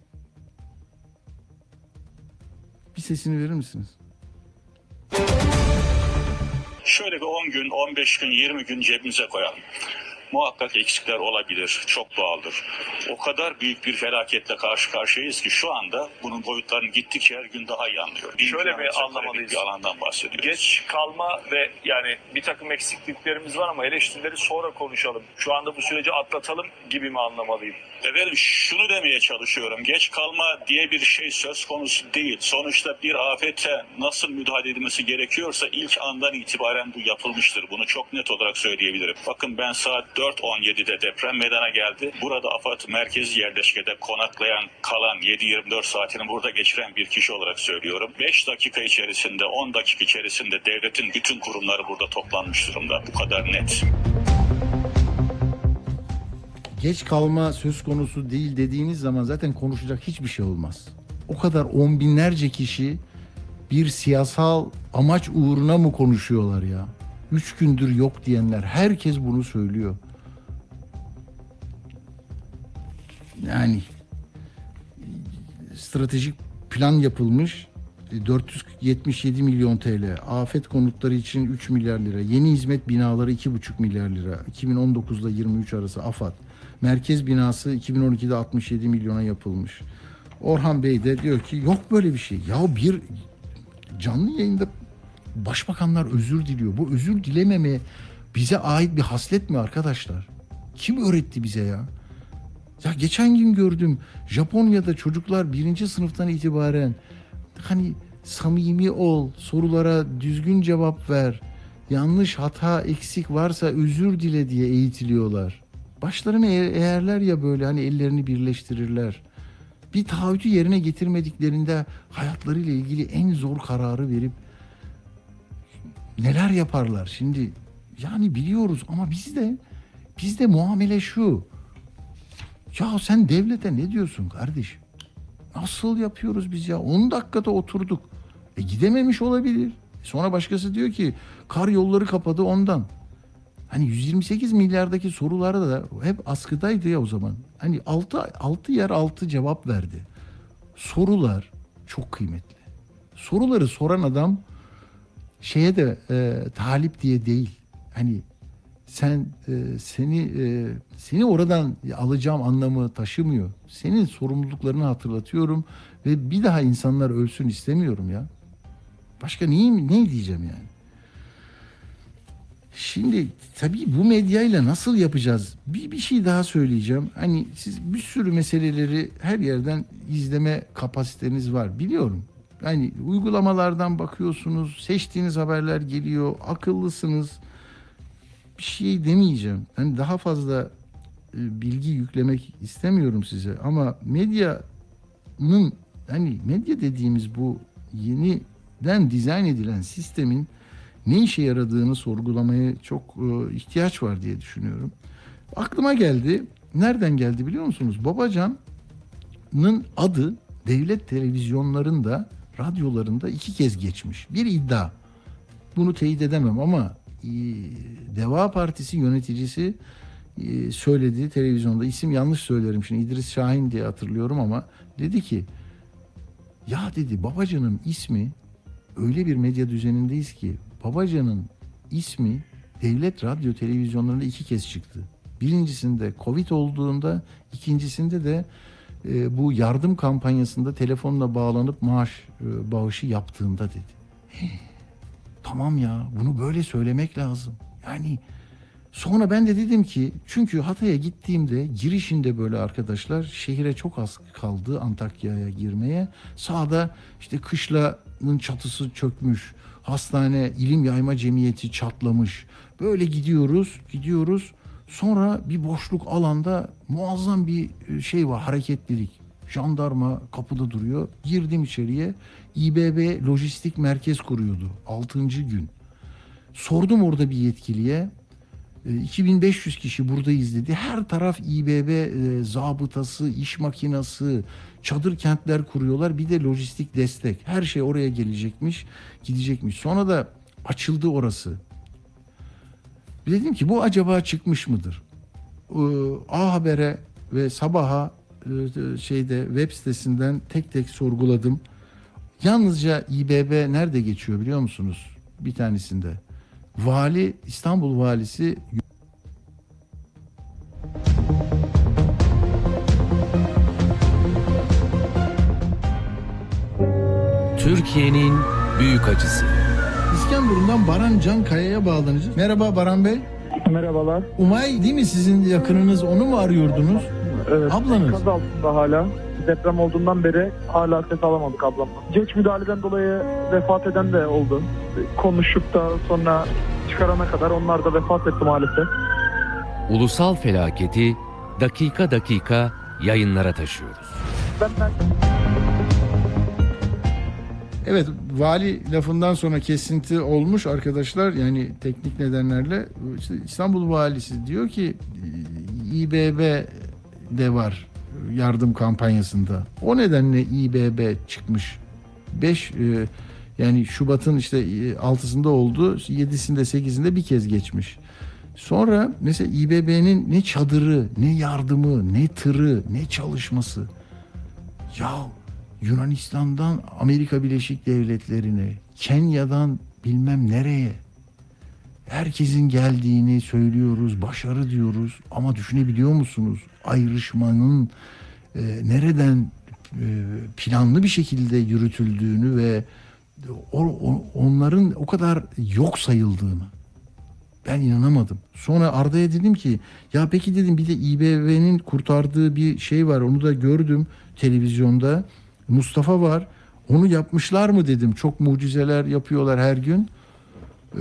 Bir sesini verir misiniz? Şöyle bir 10 gün, 15 gün, 20 gün cebimize koyalım. Muhakkak eksikler olabilir, çok doğaldır. O kadar büyük bir felaketle karşı karşıyayız ki şu anda bunun boyutlarını gittikçe her gün daha iyi anlıyoruz. Bin Şöyle bir anlamalıyız. Bir alandan bahsediyoruz. Geç kalma ve yani bir takım eksikliklerimiz var ama eleştirileri sonra konuşalım. Şu anda bu süreci atlatalım gibi mi anlamalıyım? Efendim şunu demeye çalışıyorum. Geç kalma diye bir şey söz konusu değil. Sonuçta bir afete nasıl müdahale edilmesi gerekiyorsa ilk andan itibaren bu yapılmıştır. Bunu çok net olarak söyleyebilirim. Bakın ben saat 4.17'de deprem meydana geldi. Burada AFAD merkezi yerleşkede konaklayan, kalan 7-24 saatini burada geçiren bir kişi olarak söylüyorum. 5 dakika içerisinde, 10 dakika içerisinde devletin bütün kurumları burada toplanmış durumda. Bu kadar net. Geç kalma söz konusu değil dediğiniz zaman zaten konuşacak hiçbir şey olmaz. O kadar on binlerce kişi bir siyasal amaç uğruna mı konuşuyorlar ya? Üç gündür yok diyenler herkes bunu söylüyor. Yani stratejik plan yapılmış E, 477 milyon TL. Afet konutları için 3 milyar lira. Yeni hizmet binaları 2,5 milyar lira. 2019'da 23 arası AFAD. Merkez binası 2012'de 67 milyona yapılmış. Orhan Bey de diyor ki yok böyle bir şey. Ya bir canlı yayında başbakanlar özür diliyor. Bu özür dilememe bize ait bir haslet mi arkadaşlar? Kim öğretti bize ya? Ya geçen gün gördüm Japonya'da çocuklar birinci sınıftan itibaren hani samimi ol, sorulara düzgün cevap ver, yanlış hata eksik varsa özür dile diye eğitiliyorlar. Başlarını eğ- eğerler ya böyle hani ellerini birleştirirler. Bir taahhütü yerine getirmediklerinde hayatlarıyla ilgili en zor kararı verip neler yaparlar? Şimdi yani biliyoruz ama bizde bizde muamele şu. Ya sen devlete ne diyorsun kardeşim nasıl yapıyoruz biz ya? 10 dakikada oturduk. E gidememiş olabilir. Sonra başkası diyor ki kar yolları kapadı ondan hani 128 milyardaki sorularda da hep askıdaydı ya o zaman hani 6 6 yer 6 cevap verdi sorular çok kıymetli soruları soran adam şeye de e, talip diye değil. Hani sen e, seni e, seni oradan alacağım anlamı taşımıyor. Senin sorumluluklarını hatırlatıyorum ve bir daha insanlar ölsün istemiyorum ya. Başka neyim ne diyeceğim yani? Şimdi tabii bu medyayla nasıl yapacağız? Bir, bir şey daha söyleyeceğim. Hani siz bir sürü meseleleri her yerden izleme kapasiteniz var biliyorum. Yani uygulamalardan bakıyorsunuz, seçtiğiniz haberler geliyor, akıllısınız. Bir şey demeyeceğim. Yani daha fazla e, bilgi yüklemek istemiyorum size ama medyanın hani medya dediğimiz bu yeniden dizayn edilen sistemin ne işe yaradığını sorgulamaya çok e, ihtiyaç var diye düşünüyorum. Aklıma geldi. Nereden geldi biliyor musunuz? Babacan'ın adı devlet televizyonlarında, radyolarında iki kez geçmiş. Bir iddia. Bunu teyit edemem ama e, Deva Partisi yöneticisi e, söyledi televizyonda. İsim yanlış söylerim şimdi İdris Şahin diye hatırlıyorum ama dedi ki ya dedi Babacan'ın ismi öyle bir medya düzenindeyiz ki Babacan'ın ismi devlet radyo televizyonlarında iki kez çıktı. Birincisinde Covid olduğunda, ikincisinde de e, bu yardım kampanyasında telefonla bağlanıp maaş e, bağışı yaptığında dedi. Tamam ya bunu böyle söylemek lazım. Yani sonra ben de dedim ki çünkü Hatay'a gittiğimde girişinde böyle arkadaşlar şehire çok az kaldı Antakya'ya girmeye. Sağda işte kışlanın çatısı çökmüş. Hastane ilim yayma cemiyeti çatlamış. Böyle gidiyoruz, gidiyoruz. Sonra bir boşluk alanda muazzam bir e, şey var, hareketlilik. Jandarma kapıda duruyor. Girdim içeriye. İBB lojistik merkez kuruyordu. 6. gün. Sordum orada bir yetkiliye. E, 2500 kişi buradayız dedi. Her taraf İBB e, zabıtası, iş makinası, çadır kentler kuruyorlar. Bir de lojistik destek. Her şey oraya gelecekmiş, gidecekmiş. Sonra da açıldı orası. Dedim ki bu acaba çıkmış mıdır? Ee, A Haber'e ve Sabah'a e, şeyde web sitesinden tek tek sorguladım. Yalnızca İBB nerede geçiyor biliyor musunuz? Bir tanesinde. Vali İstanbul valisi Türkiye'nin büyük acısı. İskenderun'dan Baran Can Kaya'ya bağlanacağız. Merhaba Baran Bey. Merhabalar. Umay değil mi sizin yakınınız? Onu mu arıyordunuz? Evet. Ablanız. Kaz altında hala. Deprem olduğundan beri hala ses alamadık ablamla. Geç müdahaleden dolayı vefat eden de oldu. Konuşup da sonra çıkarana kadar onlar da vefat etti maalesef. Ulusal felaketi dakika dakika yayınlara taşıyoruz. Ben, ben Evet vali lafından sonra kesinti olmuş arkadaşlar yani teknik nedenlerle işte İstanbul valisi diyor ki İBB de var yardım kampanyasında. O nedenle İBB çıkmış. 5 yani Şubat'ın işte 6'sında oldu. 7'sinde 8'inde bir kez geçmiş. Sonra mesela İBB'nin ne çadırı, ne yardımı, ne tırı, ne çalışması. Ya Yunanistan'dan Amerika Birleşik Devletleri'ne, Kenya'dan bilmem nereye. Herkesin geldiğini söylüyoruz, başarı diyoruz ama düşünebiliyor musunuz? Ayrışmanın e, nereden e, planlı bir şekilde yürütüldüğünü ve o, o- onların o kadar yok sayıldığını. Ben inanamadım. Sonra Arda'ya dedim ki ya peki dedim bir de İBB'nin kurtardığı bir şey var onu da gördüm televizyonda. Mustafa var. Onu yapmışlar mı dedim. Çok mucizeler yapıyorlar her gün.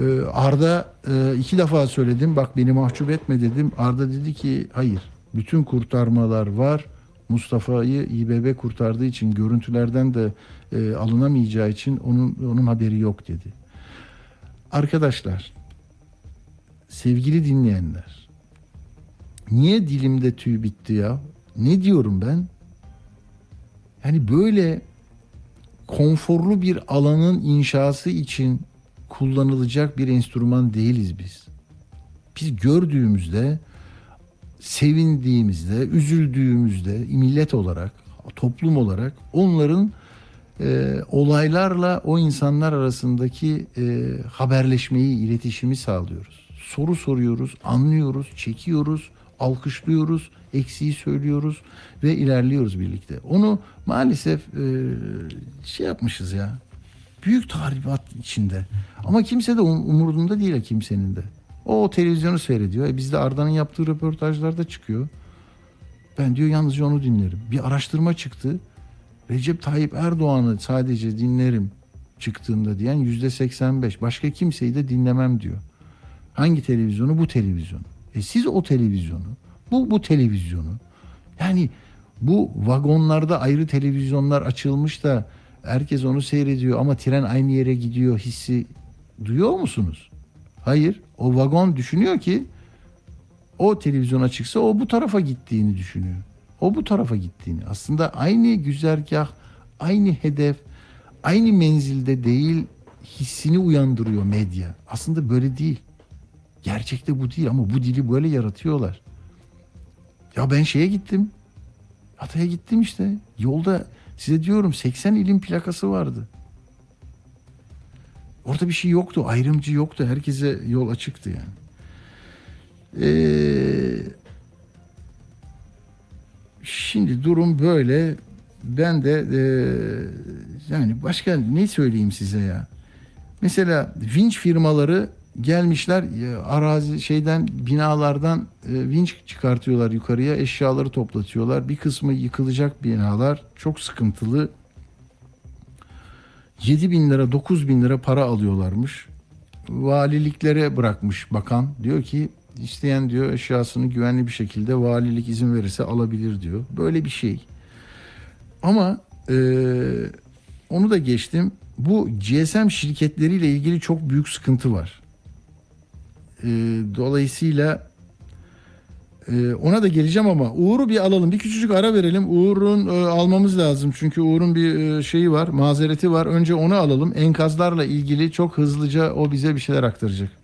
Ee, Arda e, iki defa söyledim. Bak beni mahcup etme dedim. Arda dedi ki hayır. Bütün kurtarmalar var. Mustafa'yı İBB kurtardığı için görüntülerden de e, alınamayacağı için onun onun haberi yok dedi. Arkadaşlar sevgili dinleyenler niye dilimde tüy bitti ya? Ne diyorum ben? Yani böyle konforlu bir alanın inşası için kullanılacak bir enstrüman değiliz biz. Biz gördüğümüzde, sevindiğimizde, üzüldüğümüzde millet olarak, toplum olarak onların e, olaylarla o insanlar arasındaki e, haberleşmeyi, iletişimi sağlıyoruz. Soru soruyoruz, anlıyoruz, çekiyoruz, alkışlıyoruz, eksiği söylüyoruz ve ilerliyoruz birlikte. Onu maalesef e, şey yapmışız ya. Büyük tahribat içinde. Ama kimse de um- umurunda değil kimsenin de. O, o televizyonu seyrediyor. E bizde Arda'nın yaptığı röportajlarda çıkıyor. Ben diyor yalnızca onu dinlerim. Bir araştırma çıktı. Recep Tayyip Erdoğan'ı sadece dinlerim çıktığında diyen yüzde 85. Başka kimseyi de dinlemem diyor. Hangi televizyonu? Bu televizyonu. E siz o televizyonu, bu bu televizyonu. Yani bu vagonlarda ayrı televizyonlar açılmış da herkes onu seyrediyor ama tren aynı yere gidiyor hissi duyuyor musunuz? Hayır. O vagon düşünüyor ki o televizyon açıksa o bu tarafa gittiğini düşünüyor. O bu tarafa gittiğini. Aslında aynı güzergah, aynı hedef, aynı menzilde değil hissini uyandırıyor medya. Aslında böyle değil. Gerçekte bu değil ama bu dili böyle yaratıyorlar. Ya ben şeye gittim. Hatay'a gittim işte. Yolda size diyorum 80 ilin plakası vardı. Orada bir şey yoktu. Ayrımcı yoktu. Herkese yol açıktı yani. Ee, şimdi durum böyle. Ben de e, yani başka ne söyleyeyim size ya? Mesela vinç firmaları gelmişler e, arazi şeyden binalardan e, vinç çıkartıyorlar yukarıya eşyaları toplatıyorlar. Bir kısmı yıkılacak binalar çok sıkıntılı. 7 bin lira 9 bin lira para alıyorlarmış. Valiliklere bırakmış bakan. Diyor ki isteyen diyor eşyasını güvenli bir şekilde valilik izin verirse alabilir diyor. Böyle bir şey. Ama e, onu da geçtim. Bu GSM şirketleriyle ilgili çok büyük sıkıntı var. E, dolayısıyla e, ona da geleceğim ama Uğur'u bir alalım. Bir küçücük ara verelim. Uğur'un e, almamız lazım. Çünkü Uğur'un bir e, şeyi var, mazereti var. Önce onu alalım. Enkazlarla ilgili çok hızlıca o bize bir şeyler aktaracak.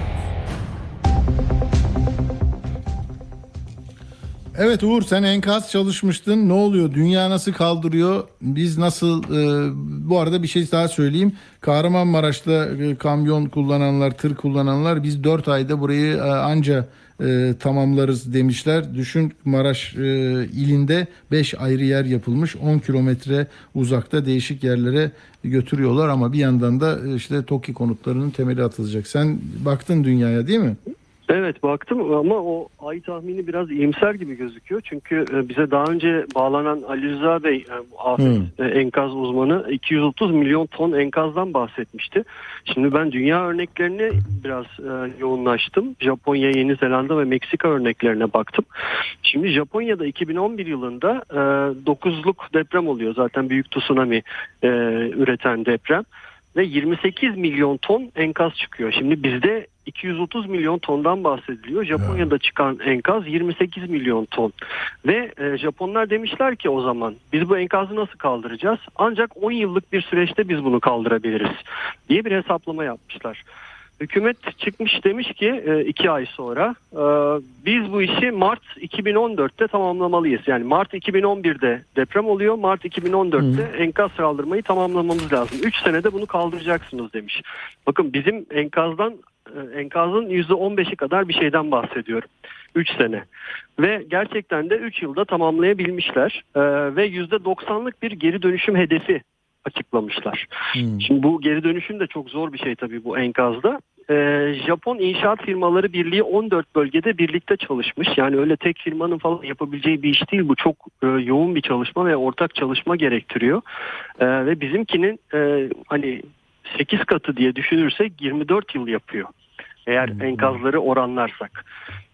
Evet Uğur sen enkaz çalışmıştın. Ne oluyor? Dünya nasıl kaldırıyor? Biz nasıl e, bu arada bir şey daha söyleyeyim. Kahramanmaraş'ta e, kamyon kullananlar, tır kullananlar biz 4 ayda burayı e, anca e, tamamlarız demişler. Düşün Maraş e, ilinde 5 ayrı yer yapılmış. 10 kilometre uzakta değişik yerlere götürüyorlar ama bir yandan da e, işte TOKİ konutlarının temeli atılacak. Sen baktın dünyaya değil mi? Evet baktım ama o ay tahmini biraz iyimser gibi gözüküyor. Çünkü e, bize daha önce bağlanan Ali Rıza Bey e, afet e, enkaz uzmanı 230 milyon ton enkazdan bahsetmişti. Şimdi ben dünya örneklerini biraz yoğunlaştım. Japonya, Yeni Zelanda ve Meksika örneklerine baktım. Şimdi Japonya'da 2011 yılında e, 9'luk deprem oluyor. Zaten büyük tsunami üreten deprem ve 28 milyon ton enkaz çıkıyor. Şimdi bizde 230 milyon tondan bahsediliyor. Japonya'da çıkan enkaz 28 milyon ton. Ve e, Japonlar demişler ki o zaman biz bu enkazı nasıl kaldıracağız? Ancak 10 yıllık bir süreçte biz bunu kaldırabiliriz diye bir hesaplama yapmışlar. Hükümet çıkmış demiş ki e, iki ay sonra e, biz bu işi Mart 2014'te tamamlamalıyız. Yani Mart 2011'de deprem oluyor. Mart 2014'te enkaz kaldırmayı tamamlamamız lazım. 3 senede bunu kaldıracaksınız demiş. Bakın bizim enkazdan e, enkazın %15'i kadar bir şeyden bahsediyorum. 3 sene. Ve gerçekten de 3 yılda tamamlayabilmişler. E, ve %90'lık bir geri dönüşüm hedefi açıklamışlar. Şimdi bu geri dönüşüm de çok zor bir şey tabii bu enkazda. Ee, Japon İnşaat Firmaları Birliği 14 bölgede birlikte çalışmış. Yani öyle tek firmanın falan yapabileceği bir iş değil. Bu çok e, yoğun bir çalışma ve ortak çalışma gerektiriyor. Ee, ve bizimkinin e, hani 8 katı diye düşünürsek 24 yıl yapıyor. Eğer enkazları oranlarsak.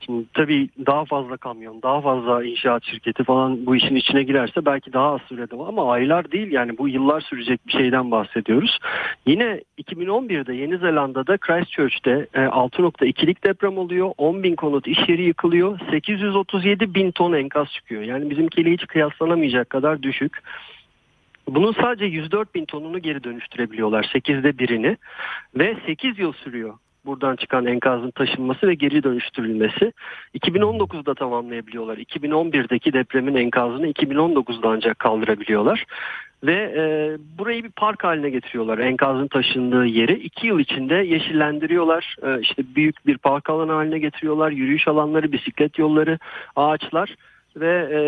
Şimdi tabii daha fazla kamyon, daha fazla inşaat şirketi falan bu işin içine girerse belki daha az sürede ama aylar değil yani bu yıllar sürecek bir şeyden bahsediyoruz. Yine 2011'de Yeni Zelanda'da Christchurch'te e, 6.2'lik deprem oluyor. 10 bin konut iş yeri yıkılıyor. 837 bin ton enkaz çıkıyor. Yani bizimkiyle hiç kıyaslanamayacak kadar düşük. Bunun sadece 104 bin tonunu geri dönüştürebiliyorlar. 8'de birini ve 8 yıl sürüyor buradan çıkan enkazın taşınması ve geri dönüştürülmesi. 2019'da tamamlayabiliyorlar. 2011'deki depremin enkazını 2019'da ancak kaldırabiliyorlar. Ve e, burayı bir park haline getiriyorlar. Enkazın taşındığı yeri. iki yıl içinde yeşillendiriyorlar. E, işte büyük bir park alanı haline getiriyorlar. Yürüyüş alanları, bisiklet yolları, ağaçlar ve e,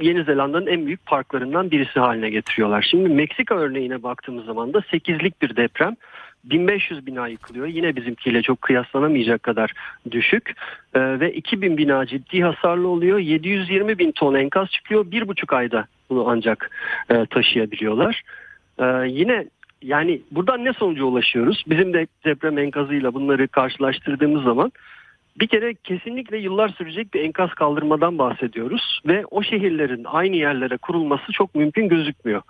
Yeni Zelanda'nın en büyük parklarından birisi haline getiriyorlar. Şimdi Meksika örneğine baktığımız zaman da 8'lik bir deprem. 1500 bina yıkılıyor. Yine bizimkiyle çok kıyaslanamayacak kadar düşük. Ee, ve 2000 bina ciddi hasarlı oluyor. 720 bin ton enkaz çıkıyor. Bir buçuk ayda bunu ancak e, taşıyabiliyorlar. Ee, yine yani buradan ne sonuca ulaşıyoruz? Bizim de deprem enkazıyla bunları karşılaştırdığımız zaman bir kere kesinlikle yıllar sürecek bir enkaz kaldırmadan bahsediyoruz ve o şehirlerin aynı yerlere kurulması çok mümkün gözükmüyor.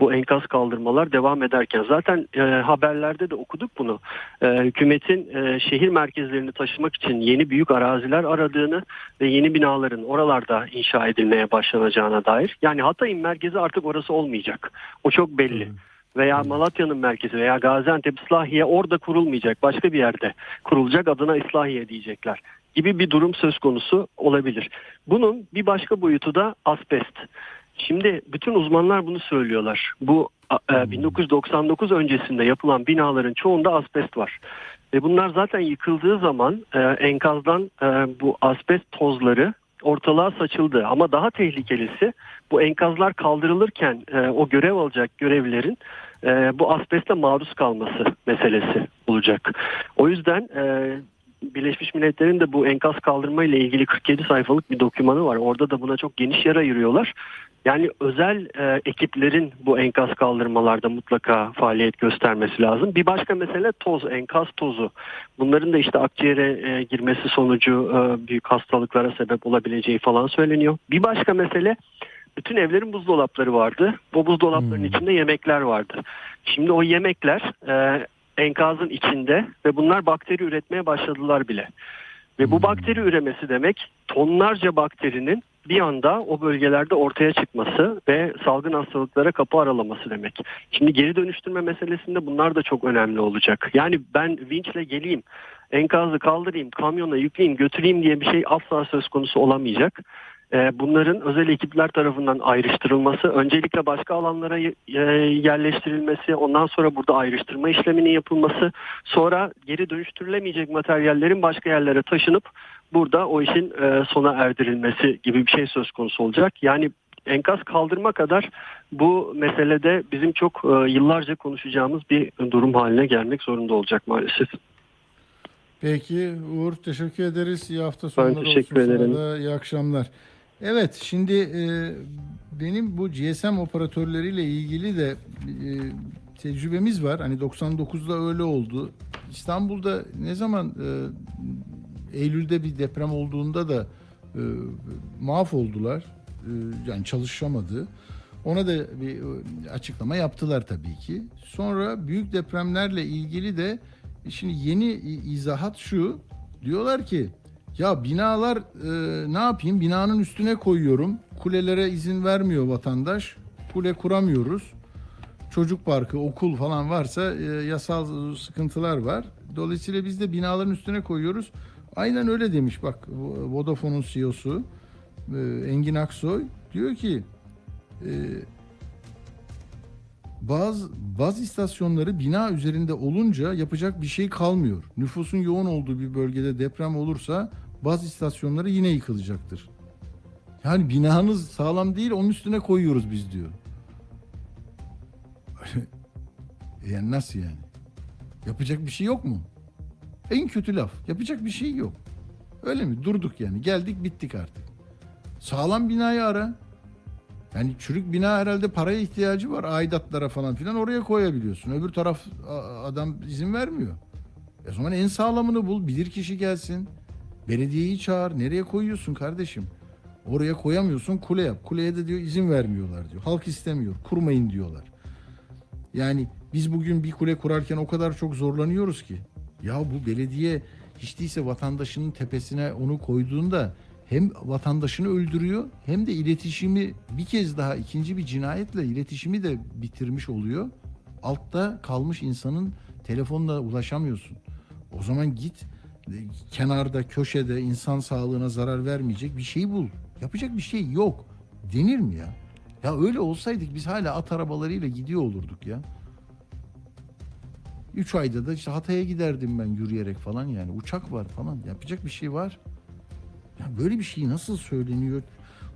Bu enkaz kaldırmalar devam ederken zaten e, haberlerde de okuduk bunu. E, hükümetin e, şehir merkezlerini taşımak için yeni büyük araziler aradığını ve yeni binaların oralarda inşa edilmeye başlanacağına dair. Yani Hatay'ın merkezi artık orası olmayacak. O çok belli veya Malatya'nın merkezi veya Gaziantep İslahiye orada kurulmayacak. Başka bir yerde kurulacak adına İslahiye diyecekler gibi bir durum söz konusu olabilir. Bunun bir başka boyutu da asbest. Şimdi bütün uzmanlar bunu söylüyorlar. Bu e, 1999 öncesinde yapılan binaların çoğunda asbest var. Ve bunlar zaten yıkıldığı zaman e, enkazdan e, bu asbest tozları ortalığa saçıldı. Ama daha tehlikelisi bu enkazlar kaldırılırken o görev alacak görevlerin e, bu asbeste maruz kalması meselesi olacak. O yüzden e, Birleşmiş Milletler'in de bu enkaz kaldırma ile ilgili 47 sayfalık bir dokümanı var. Orada da buna çok geniş yer ayırıyorlar. Yani özel e, ekiplerin bu enkaz kaldırmalarda mutlaka faaliyet göstermesi lazım. Bir başka mesele toz, enkaz tozu. Bunların da işte akciğere e, girmesi sonucu e, büyük hastalıklara sebep olabileceği falan söyleniyor. Bir başka mesele bütün evlerin buzdolapları vardı. Bu buzdolapların içinde yemekler vardı. Şimdi o yemekler e, enkazın içinde ve bunlar bakteri üretmeye başladılar bile. Ve bu bakteri üremesi demek tonlarca bakterinin bir anda o bölgelerde ortaya çıkması ve salgın hastalıklara kapı aralaması demek. Şimdi geri dönüştürme meselesinde bunlar da çok önemli olacak. Yani ben vinçle geleyim, enkazı kaldırayım, kamyona yükleyeyim, götüreyim diye bir şey asla söz konusu olamayacak. Ee, bunların özel ekipler tarafından ayrıştırılması, öncelikle başka alanlara e, yerleştirilmesi, ondan sonra burada ayrıştırma işleminin yapılması, sonra geri dönüştürülemeyecek materyallerin başka yerlere taşınıp burada o işin e, sona erdirilmesi gibi bir şey söz konusu olacak. Yani enkaz kaldırma kadar bu meselede bizim çok e, yıllarca konuşacağımız bir durum haline gelmek zorunda olacak maalesef. Peki Uğur teşekkür ederiz. İyi hafta sonları teşekkür olsun ederim. da. İyi akşamlar. Evet şimdi e, benim bu GSM operatörleriyle ilgili de e, tecrübemiz var. Hani 99'da öyle oldu. İstanbul'da ne zaman e, Eylül'de bir deprem olduğunda da e, mahvoldular. E, yani çalışamadı. Ona da bir e, açıklama yaptılar tabii ki. Sonra büyük depremlerle ilgili de şimdi yeni izahat şu. Diyorlar ki ya binalar e, ne yapayım? Binanın üstüne koyuyorum. Kulelere izin vermiyor vatandaş. Kule kuramıyoruz. Çocuk parkı, okul falan varsa e, yasal sıkıntılar var. Dolayısıyla biz de binaların üstüne koyuyoruz. Aynen öyle demiş bak Vodafone'un CEO'su e, Engin Aksoy diyor ki e, bazı baz istasyonları bina üzerinde olunca yapacak bir şey kalmıyor. Nüfusun yoğun olduğu bir bölgede deprem olursa baz istasyonları yine yıkılacaktır. Yani binanız sağlam değil onun üstüne koyuyoruz biz diyor. yani nasıl yani? Yapacak bir şey yok mu? En kötü laf. Yapacak bir şey yok. Öyle mi? Durduk yani. Geldik bittik artık. Sağlam binayı ara. Yani çürük bina herhalde paraya ihtiyacı var. Aidatlara falan filan oraya koyabiliyorsun. Öbür taraf adam izin vermiyor. E zaman en sağlamını bul. Bilir kişi gelsin. Belediyeyi çağır. Nereye koyuyorsun kardeşim? Oraya koyamıyorsun kule yap. Kuleye de diyor izin vermiyorlar diyor. Halk istemiyor. Kurmayın diyorlar. Yani biz bugün bir kule kurarken o kadar çok zorlanıyoruz ki. Ya bu belediye hiç değilse vatandaşının tepesine onu koyduğunda hem vatandaşını öldürüyor hem de iletişimi bir kez daha ikinci bir cinayetle iletişimi de bitirmiş oluyor. Altta kalmış insanın telefonla ulaşamıyorsun. O zaman git kenarda köşede insan sağlığına zarar vermeyecek bir şey bul. Yapacak bir şey yok. Denir mi ya? Ya öyle olsaydık biz hala at arabalarıyla gidiyor olurduk ya. Üç ayda da işte Hatay'a giderdim ben yürüyerek falan yani. Uçak var falan. Yapacak bir şey var. Ya böyle bir şey nasıl söyleniyor?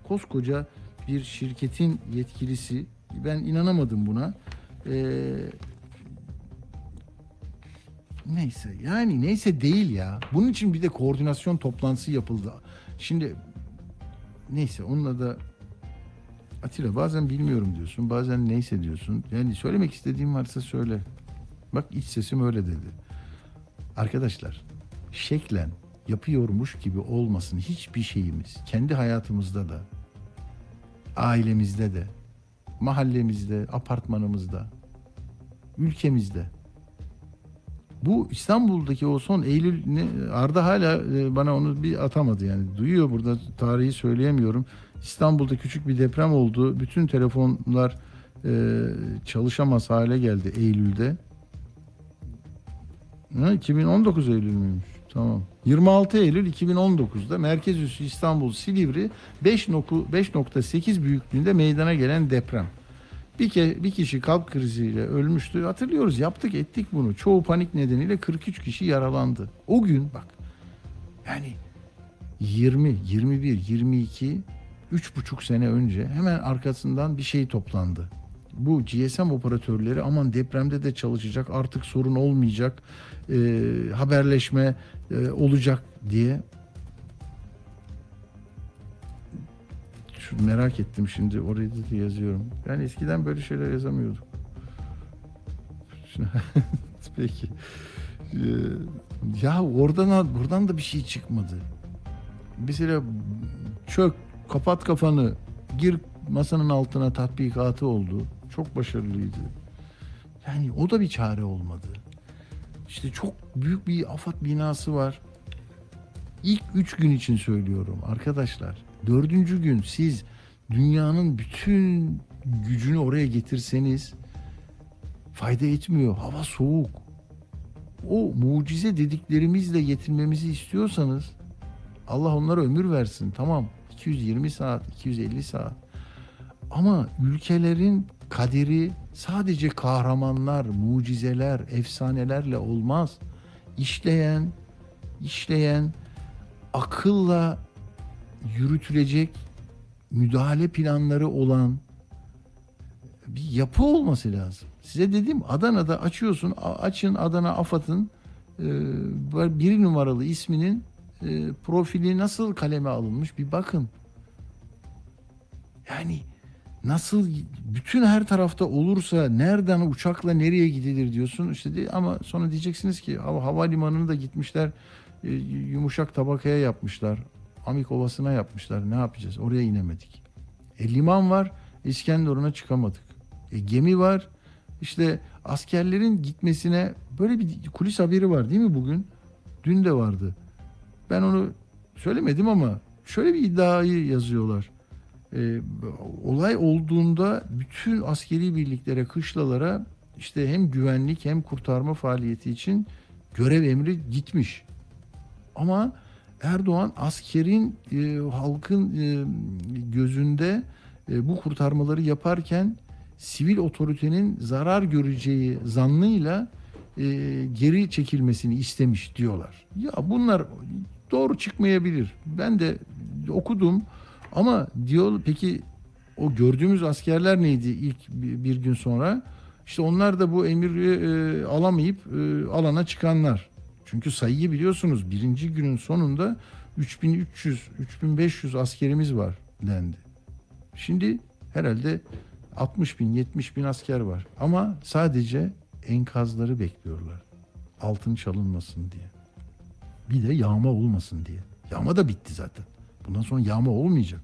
Koskoca bir şirketin yetkilisi. Ben inanamadım buna. Ee, neyse yani neyse değil ya. Bunun için bir de koordinasyon toplantısı yapıldı. Şimdi neyse onunla da Atilla bazen bilmiyorum diyorsun. Bazen neyse diyorsun. Yani söylemek istediğim varsa söyle. Bak iç sesim öyle dedi. Arkadaşlar şeklen yapıyormuş gibi olmasın hiçbir şeyimiz. Kendi hayatımızda da, ailemizde de, mahallemizde, apartmanımızda, ülkemizde. Bu İstanbul'daki o son Eylül ne, Arda hala e, bana onu bir atamadı yani. Duyuyor burada tarihi söyleyemiyorum. İstanbul'da küçük bir deprem oldu. Bütün telefonlar e, çalışamaz hale geldi Eylül'de. Ha, 2019 Eylül müymüş? Tamam. 26 Eylül 2019'da merkez üssü İstanbul Silivri 5.9 5.8 büyüklüğünde meydana gelen deprem. Bir, ke, bir kişi kalp kriziyle ölmüştü. Hatırlıyoruz yaptık ettik bunu. Çoğu panik nedeniyle 43 kişi yaralandı. O gün bak yani 20, 21, 22, üç buçuk sene önce hemen arkasından bir şey toplandı. Bu GSM operatörleri aman depremde de çalışacak artık sorun olmayacak e, haberleşme e, olacak diye. Merak ettim şimdi orayı da yazıyorum. Ben eskiden böyle şeyler yazamıyordum. Peki. Ee, ya oradan buradan da bir şey çıkmadı. Mesela çök, kapat kafanı, gir masanın altına tatbikatı oldu. Çok başarılıydı. Yani o da bir çare olmadı. İşte çok büyük bir afat binası var. İlk üç gün için söylüyorum arkadaşlar. Dördüncü gün siz dünyanın bütün gücünü oraya getirseniz fayda etmiyor. Hava soğuk. O mucize dediklerimizle yetinmemizi istiyorsanız Allah onlara ömür versin. Tamam 220 saat, 250 saat. Ama ülkelerin kaderi sadece kahramanlar, mucizeler, efsanelerle olmaz. İşleyen, işleyen, akılla yürütülecek müdahale planları olan bir yapı olması lazım. Size dedim Adana'da açıyorsun, açın Adana AFAD'ın e, bir numaralı isminin e, profili nasıl kaleme alınmış bir bakın. Yani nasıl bütün her tarafta olursa nereden uçakla nereye gidilir diyorsun işte de, ama sonra diyeceksiniz ki hava havalimanını da gitmişler e, yumuşak tabakaya yapmışlar. Amik Ovası'na yapmışlar. Ne yapacağız? Oraya inemedik. E, liman var. İskenderun'a çıkamadık. E, gemi var. İşte askerlerin gitmesine böyle bir kulis haberi var değil mi bugün? Dün de vardı. Ben onu söylemedim ama şöyle bir iddiayı yazıyorlar. Ee, olay olduğunda bütün askeri birliklere, kışlalara işte hem güvenlik hem kurtarma faaliyeti için görev emri gitmiş. Ama Erdoğan askerin e, halkın e, gözünde e, bu kurtarmaları yaparken sivil otoritenin zarar göreceği zannıyla e, geri çekilmesini istemiş diyorlar. Ya bunlar doğru çıkmayabilir. Ben de okudum ama diyor peki o gördüğümüz askerler neydi ilk bir, gün sonra? İşte onlar da bu emri e, alamayıp e, alana çıkanlar. Çünkü sayıyı biliyorsunuz birinci günün sonunda 3300 3500 askerimiz var dendi. Şimdi herhalde 60 bin 70 bin asker var ama sadece enkazları bekliyorlar. Altın çalınmasın diye. Bir de yağma olmasın diye. Yağma da bitti zaten. Bundan sonra yağma olmayacak.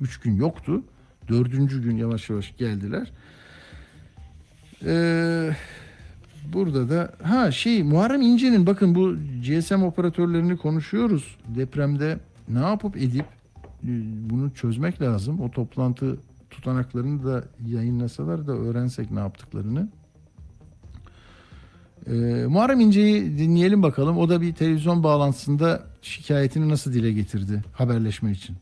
Üç gün yoktu. Dördüncü gün yavaş yavaş geldiler. Ee, burada da ha şey Muharrem İnce'nin bakın bu GSM operatörlerini konuşuyoruz. Depremde ne yapıp edip e, bunu çözmek lazım. O toplantı tutanaklarını da yayınlasalar da öğrensek ne yaptıklarını. Ee, Muharrem İnce'yi dinleyelim bakalım. O da bir televizyon bağlantısında şikayetini nasıl dile getirdi haberleşme için.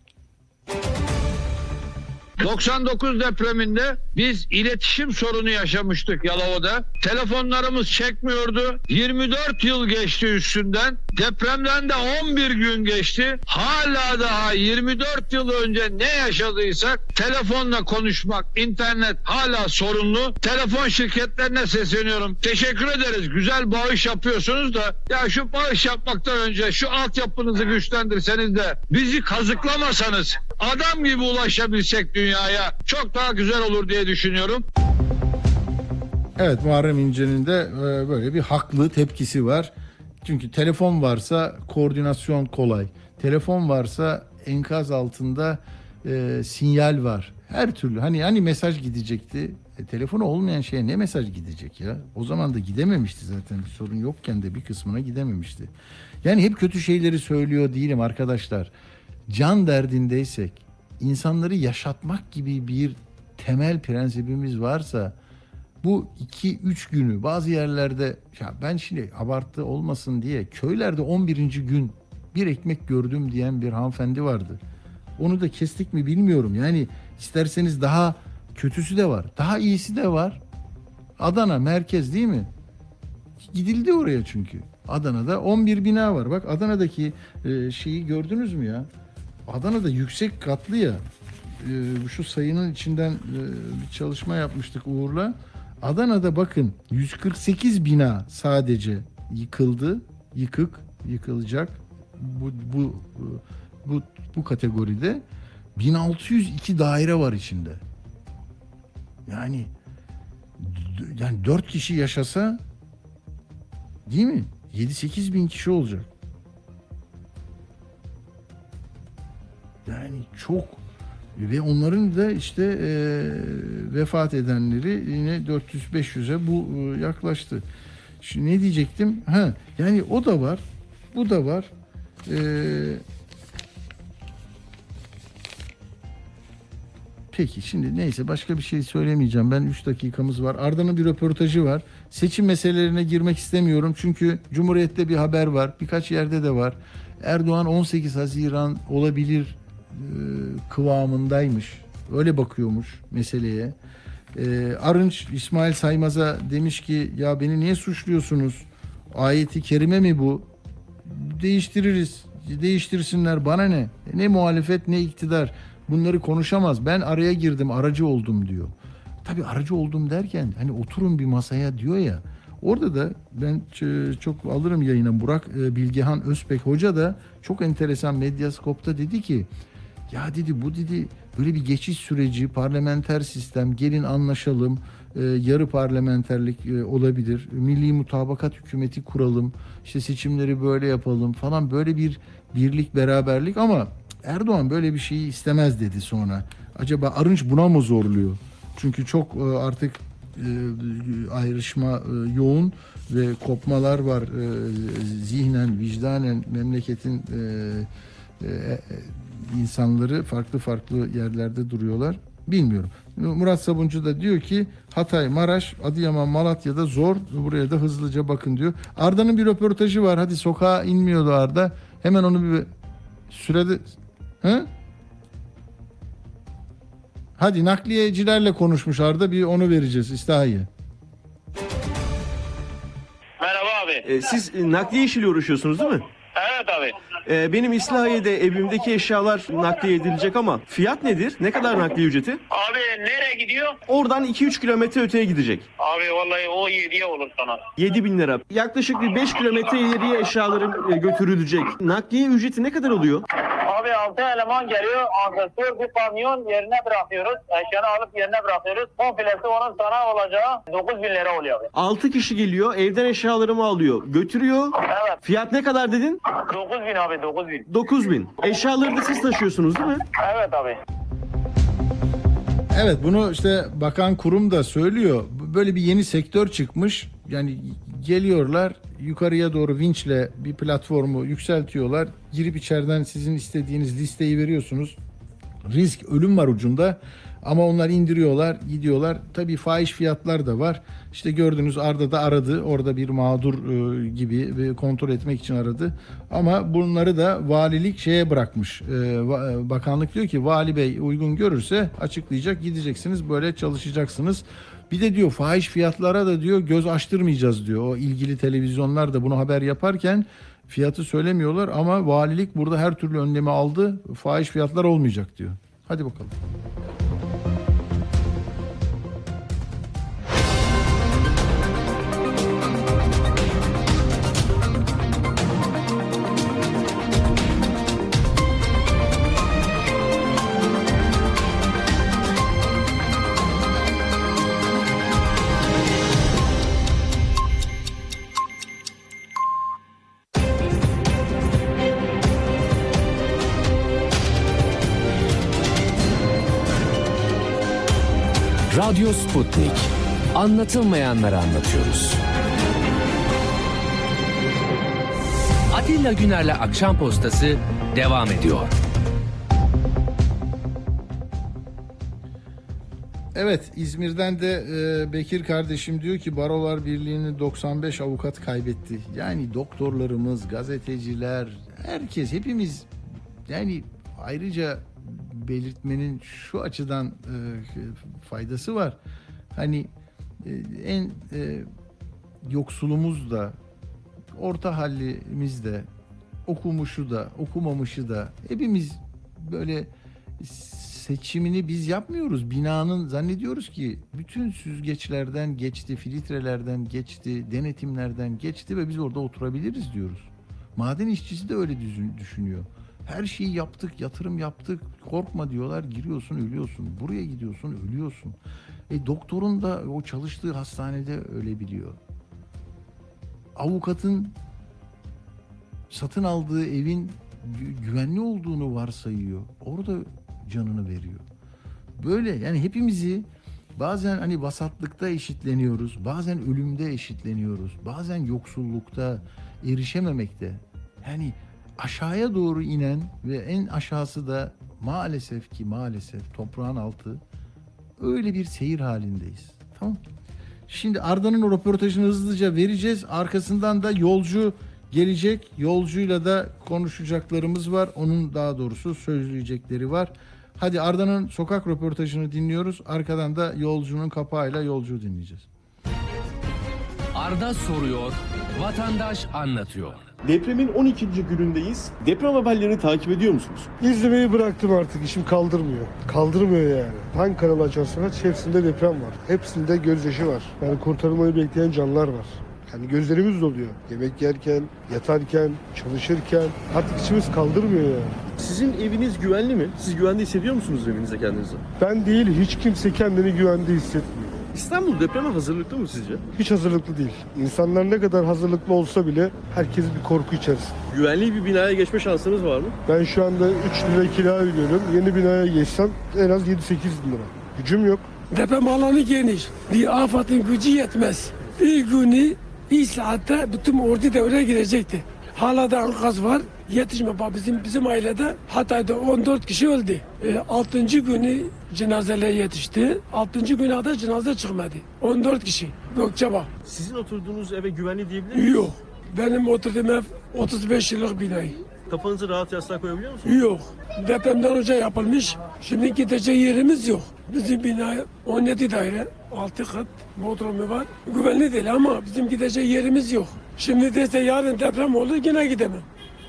99 depreminde biz iletişim sorunu yaşamıştık Yalova'da. Telefonlarımız çekmiyordu. 24 yıl geçti üstünden. Depremden de 11 gün geçti. Hala daha 24 yıl önce ne yaşadıysak telefonla konuşmak, internet hala sorunlu. Telefon şirketlerine sesleniyorum. Teşekkür ederiz. Güzel bağış yapıyorsunuz da ya şu bağış yapmaktan önce şu altyapınızı güçlendirseniz de bizi kazıklamasanız adam gibi ulaşabilsek dünyaya çok daha güzel olur diye düşünüyorum. Evet Muharrem İnce'nin de e, böyle bir haklı tepkisi var. Çünkü telefon varsa koordinasyon kolay. Telefon varsa enkaz altında e, sinyal var. Her türlü hani hani mesaj gidecekti. E, telefonu olmayan şeye ne mesaj gidecek ya? O zaman da gidememişti zaten. Bir sorun yokken de bir kısmına gidememişti. Yani hep kötü şeyleri söylüyor değilim arkadaşlar. Can derdindeysek, insanları yaşatmak gibi bir temel prensibimiz varsa bu 2-3 günü bazı yerlerde ya ben şimdi abartı olmasın diye köylerde 11. gün bir ekmek gördüm diyen bir hanımefendi vardı. Onu da kestik mi bilmiyorum. Yani isterseniz daha kötüsü de var. Daha iyisi de var. Adana merkez değil mi? Gidildi oraya çünkü. Adana'da 11 bina var. Bak Adana'daki e, şeyi gördünüz mü ya? Adana'da yüksek katlı ya. E, şu sayının içinden e, bir çalışma yapmıştık Uğur'la. Adana'da bakın 148 bina sadece yıkıldı. Yıkık, yıkılacak. Bu bu bu bu kategoride 1602 daire var içinde. Yani yani 4 kişi yaşasa değil mi? 7-8 bin kişi olacak. Yani çok ve onların da işte e, vefat edenleri yine 400-500'e bu e, yaklaştı. Şimdi ne diyecektim? Ha, yani o da var, bu da var. E, peki şimdi neyse başka bir şey söylemeyeceğim. Ben 3 dakikamız var. Arda'nın bir röportajı var. Seçim meselelerine girmek istemiyorum. Çünkü Cumhuriyet'te bir haber var. Birkaç yerde de var. Erdoğan 18 Haziran olabilir kıvamındaymış. Öyle bakıyormuş meseleye. E, Arınç İsmail Saymaz'a demiş ki ya beni niye suçluyorsunuz? Ayeti kerime mi bu? Değiştiririz. Değiştirsinler bana ne? E, Ne muhalefet ne iktidar. Bunları konuşamaz. Ben araya girdim aracı oldum diyor. Tabii aracı oldum derken hani oturun bir masaya diyor ya. Orada da ben ç- çok alırım yayına Burak e, Bilgehan Özbek Hoca da çok enteresan Medyaskop'ta dedi ki ya dedi bu dedi böyle bir geçiş süreci parlamenter sistem gelin anlaşalım e, yarı parlamenterlik e, olabilir milli mutabakat hükümeti kuralım işte seçimleri böyle yapalım falan böyle bir birlik beraberlik ama Erdoğan böyle bir şeyi istemez dedi sonra. Acaba Arınç buna mı zorluyor? Çünkü çok e, artık ayrışma yoğun ve kopmalar var zihnen, vicdanen memleketin insanları farklı farklı yerlerde duruyorlar. Bilmiyorum. Murat Sabuncu da diyor ki Hatay, Maraş, Adıyaman, Malatya'da zor. Buraya da hızlıca bakın diyor. Arda'nın bir röportajı var. Hadi sokağa inmiyordu Arda. Hemen onu bir sürede... He? Hadi nakliyecilerle konuşmuş Arda. Bir onu vereceğiz İstahiye. Merhaba abi. Ee, siz e, nakliye işiyle uğraşıyorsunuz değil mi? Evet abi. Ee, benim İslahiye'de evimdeki eşyalar nakliye edilecek ama fiyat nedir? Ne kadar nakliye ücreti? Abi nereye gidiyor? Oradan 2-3 kilometre öteye gidecek. Abi vallahi o hediye olur sana. 7 bin lira. Yaklaşık bir 5 kilometre ileriye eşyalarım e, götürülecek. Nakliye ücreti ne kadar oluyor? Abi altı eleman geliyor. Ankesör bir kamyon yerine bırakıyoruz. Eşyanı alıp yerine bırakıyoruz. Komplesi onun sana olacağı 9 bin lira oluyor abi. 6 kişi geliyor, evden eşyalarımı alıyor, götürüyor. Evet. Fiyat ne kadar dedin? 9 bin abi 9 bin. 9 bin. Eşyaları da siz taşıyorsunuz değil mi? Evet abi. Evet bunu işte bakan kurum da söylüyor. Böyle bir yeni sektör çıkmış. Yani geliyorlar yukarıya doğru vinçle bir platformu yükseltiyorlar. Girip içeriden sizin istediğiniz listeyi veriyorsunuz. Risk, ölüm var ucunda. Ama onlar indiriyorlar, gidiyorlar. Tabii fahiş fiyatlar da var. İşte gördünüz Arda da aradı. Orada bir mağdur e, gibi bir kontrol etmek için aradı. Ama bunları da valilik şeye bırakmış. E, bakanlık diyor ki vali bey uygun görürse açıklayacak. Gideceksiniz böyle çalışacaksınız. Bir de diyor fahiş fiyatlara da diyor göz açtırmayacağız diyor. O ilgili televizyonlar da bunu haber yaparken fiyatı söylemiyorlar ama valilik burada her türlü önlemi aldı. Fahiş fiyatlar olmayacak diyor. Hadi bakalım. Radyo Sputnik. Anlatılmayanları anlatıyoruz. Atilla Güner'le Akşam Postası devam ediyor. Evet İzmir'den de e, Bekir kardeşim diyor ki Barolar Birliği'ni 95 avukat kaybetti. Yani doktorlarımız, gazeteciler, herkes hepimiz yani ayrıca belirtmenin şu açıdan e, faydası var. Hani e, en e, yoksulumuz da orta hallimiz de okumuşu da okumamışı da hepimiz böyle seçimini biz yapmıyoruz. Binanın zannediyoruz ki bütün süzgeçlerden geçti, filtrelerden geçti, denetimlerden geçti ve biz orada oturabiliriz diyoruz. Maden işçisi de öyle düşün- düşünüyor. Her şeyi yaptık, yatırım yaptık. Korkma diyorlar. Giriyorsun, ölüyorsun. Buraya gidiyorsun, ölüyorsun. E doktorun da o çalıştığı hastanede öyle biliyor. Avukatın satın aldığı evin gü- güvenli olduğunu varsayıyor. Orada canını veriyor. Böyle yani hepimizi bazen hani vasatlıkta eşitleniyoruz, bazen ölümde eşitleniyoruz, bazen yoksullukta, erişememekte. Yani aşağıya doğru inen ve en aşağısı da maalesef ki maalesef toprağın altı öyle bir seyir halindeyiz. Tamam. Şimdi Arda'nın o röportajını hızlıca vereceğiz. Arkasından da yolcu gelecek. Yolcuyla da konuşacaklarımız var. Onun daha doğrusu söyleyecekleri var. Hadi Arda'nın sokak röportajını dinliyoruz. Arkadan da yolcunun kapağıyla yolcu dinleyeceğiz. Arda soruyor, vatandaş anlatıyor. Depremin 12. günündeyiz. Deprem haberlerini takip ediyor musunuz? İzlemeyi bıraktım artık işim kaldırmıyor. Kaldırmıyor yani. Hangi kanalı açarsan aç hepsinde deprem var. Hepsinde gözyaşı var. Yani kurtarılmayı bekleyen canlar var. Hani gözlerimiz doluyor. Yemek yerken, yatarken, çalışırken artık içimiz kaldırmıyor yani. Sizin eviniz güvenli mi? Siz güvende hissediyor musunuz evinize kendinizi? Ben değil hiç kimse kendini güvende hissetmiyor. İstanbul depreme hazırlıklı mı sizce? Hiç hazırlıklı değil. İnsanlar ne kadar hazırlıklı olsa bile herkes bir korku içerisinde. Güvenli bir binaya geçme şansınız var mı? Ben şu anda 3 lira kira ödüyorum. Yeni binaya geçsem en az 7-8 lira. Gücüm yok. Deprem alanı geniş. Bir AFAD'ın gücü yetmez. Bir günü bir saatte bütün ordu devreye girecekti. Hala da enkaz var. Yetişme bak bizim bizim ailede Hatay'da 14 kişi öldü. E, 6. günü cenazeler yetişti. 6. güne kadar cenaze çıkmadı. 14 kişi. Gökçeba. Sizin oturduğunuz eve güvenli diyebilir miyiz? Yok. Benim oturduğum ev 35 yıllık binayı. Kafanızı rahat yastığa koyabiliyor musunuz? Yok. Depremden önce yapılmış. Şimdi gidecek yerimiz yok. Bizim bina 17 daire, 6 kat, bodrumu var. Güvenli değil ama bizim gidecek yerimiz yok. Şimdi dese yarın deprem olur yine gidemem.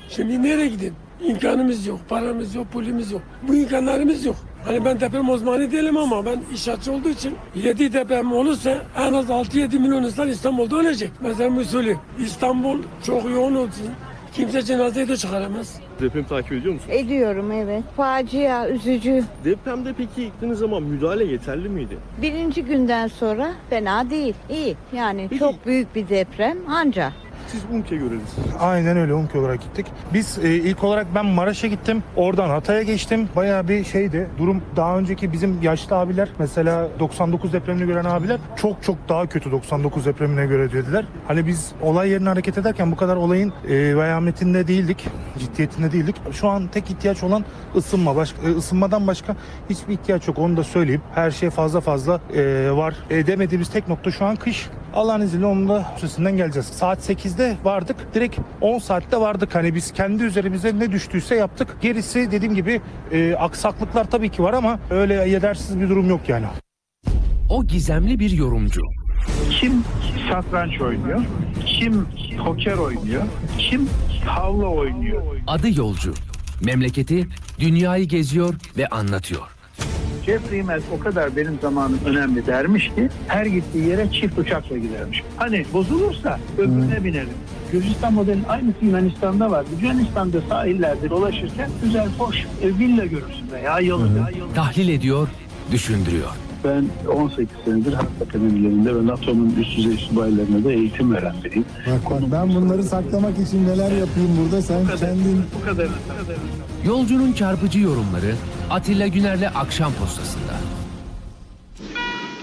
Şimdi nereye gideyim? İmkanımız yok, paramız yok, pulumuz yok. Bu imkanlarımız yok. Hani ben deprem uzmanı değilim ama ben inşaatçı olduğu için 7 deprem olursa en az 6-7 milyon insan İstanbul'da ölecek. Mesela usulü İstanbul çok yoğun olsun. Kimse cenazeyi de çıkaramaz. Depremi takip ediyor musunuz? Ediyorum evet. Facia, üzücü. Depremde peki gittiğiniz zaman müdahale yeterli miydi? Birinci günden sonra fena değil. İyi. Yani çok büyük bir deprem anca. Siz UMKE görevlisiniz. Aynen öyle UMKE olarak gittik. Biz e, ilk olarak ben Maraş'a gittim. Oradan Hatay'a geçtim. Bayağı bir şeydi. Durum daha önceki bizim yaşlı abiler mesela 99 depremini gören abiler çok çok daha kötü 99 depremine göre dediler. Hani biz olay yerine hareket ederken bu kadar olayın e, vehametinde değildik. Ciddiyetinde değildik. Şu an tek ihtiyaç olan ısınma. Başka, e, ısınmadan başka hiçbir ihtiyaç yok. Onu da söyleyeyim. Her şey fazla fazla e, var. E, demediğimiz tek nokta şu an kış. Allah'ın izniyle onun da üstesinden geleceğiz. Saat 8'de vardık. Direkt 10 saatte vardık. Hani biz kendi üzerimize ne düştüyse yaptık. Gerisi dediğim gibi e, aksaklıklar tabii ki var ama öyle yetersiz bir durum yok yani. O gizemli bir yorumcu. Kim satranç oynuyor? Kim poker oynuyor? Kim tavla oynuyor? Adı yolcu. Memleketi, dünyayı geziyor ve anlatıyor. Jeffrey Immelt o kadar benim zamanım önemli dermiş ki her gittiği yere çift uçakla gidermiş. Hani bozulursa öbürüne binelim. Gürcistan modelinin aynısı Yunanistan'da var. Yunanistan'da sahillerde dolaşırken güzel hoş e, villa görürsün veya yolu. Tahlil ediyor, düşündürüyor. Ben 18 senedir harp akademilerinde ve NATO'nun üst düzey subaylarına da eğitim veren biriyim. Bak bak ben bunları saklamak için neler yapayım burada sen kendin... Bu kadar. Yolcunun çarpıcı yorumları Atilla Güner'le Akşam Postası'nda.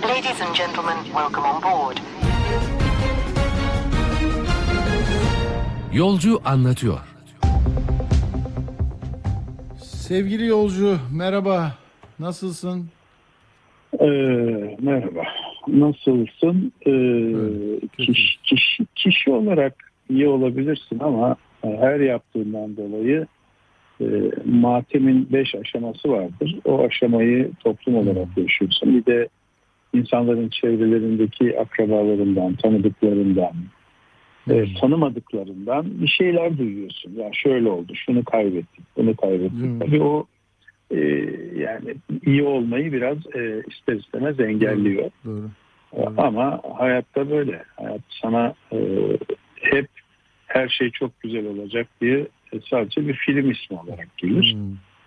Ladies and gentlemen, welcome on board. Yolcu anlatıyor. Sevgili yolcu merhaba. Nasılsın? Ee, merhaba. Nasılsın? Ee, kişi, kişi, kişi olarak iyi olabilirsin ama her yaptığından dolayı e, matemin beş aşaması vardır. O aşamayı toplum olarak yaşıyorsun. Bir de insanların çevrelerindeki akrabalarından, tanıdıklarından, e, tanımadıklarından bir şeyler duyuyorsun. Ya şöyle oldu, şunu kaybettik, bunu kaybettik. Tabii o e, yani iyi olmayı biraz e, ister istemez engelliyor. Doğru. Ama hayatta böyle. Hayat sana e, hep her şey çok güzel olacak diye e, sadece bir film ismi olarak gelir.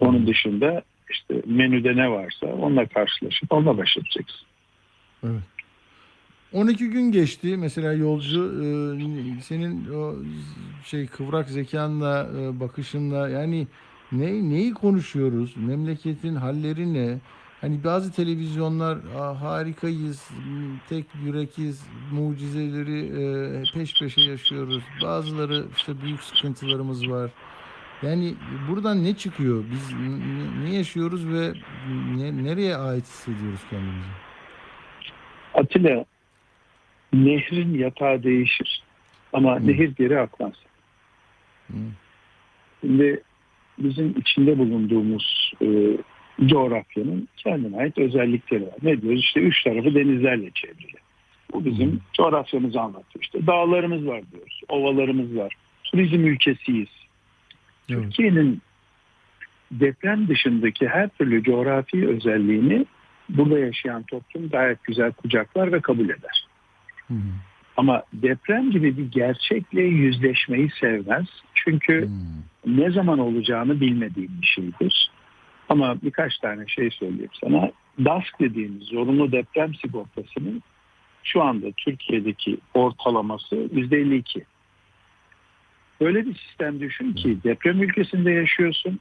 Onun dışında işte menüde ne varsa onunla karşılaşıp onunla baş edeceksin. Evet. 12 gün geçti. Mesela yolcu e, senin o şey kıvrak zekanla, e, bakışınla yani ne neyi konuşuyoruz? Memleketin halleri ne? Hani bazı televizyonlar "Aa, harikayız, tek yürekiz, mucizeleri e, peş peşe yaşıyoruz. Bazıları işte büyük sıkıntılarımız var. Yani buradan ne çıkıyor? Biz ne yaşıyoruz ve ne, nereye ait hissediyoruz kendimizi? Atilla nehrin yatağı değişir ama nehir geri akmaz. Şimdi bizim içinde bulunduğumuz e, coğrafyanın kendine ait özellikleri var. Ne diyoruz? İşte üç tarafı denizlerle çevrili. Bu bizim coğrafyamızı anlatıyor. İşte dağlarımız var diyoruz, ovalarımız var. Turizm ülkesiyiz. Türkiye'nin deprem dışındaki her türlü coğrafi özelliğini burada yaşayan toplum gayet güzel kucaklar ve kabul eder. Ama deprem gibi bir gerçekle yüzleşmeyi sevmez. Çünkü ne zaman olacağını bilmediğim bir şeydir. Ama birkaç tane şey söyleyeyim sana. DASK dediğimiz zorunlu deprem sigortasının şu anda Türkiye'deki ortalaması %52. Öyle bir sistem düşün ki deprem ülkesinde yaşıyorsun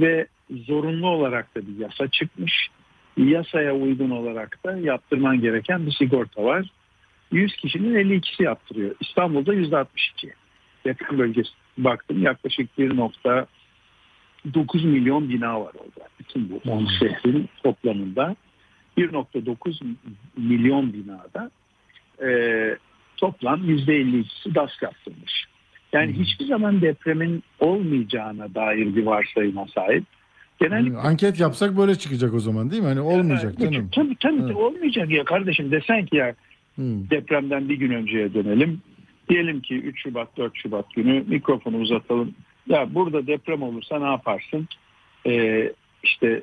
ve zorunlu olarak da bir yasa çıkmış. Yasaya uygun olarak da yaptırman gereken bir sigorta var. 100 kişinin 52'si yaptırıyor. İstanbul'da %62. Deprem bölgesi baktım yaklaşık 1.9 milyon bina var orada. Bütün bu 10 şehrin toplamında 1.9 milyon binada e, toplam %52'si DAS yaptırmış. Yani hiçbir zaman depremin olmayacağına dair bir varsayıma sahip. Genellikle Anket yapsak böyle çıkacak o zaman değil mi? Hani olmayacak Evet, canım. Tabii tabii olmayacak ya kardeşim desen ki ya depremden bir gün önceye dönelim. Diyelim ki 3 Şubat 4 Şubat günü mikrofonu uzatalım. Ya burada deprem olursa ne yaparsın? Ee, işte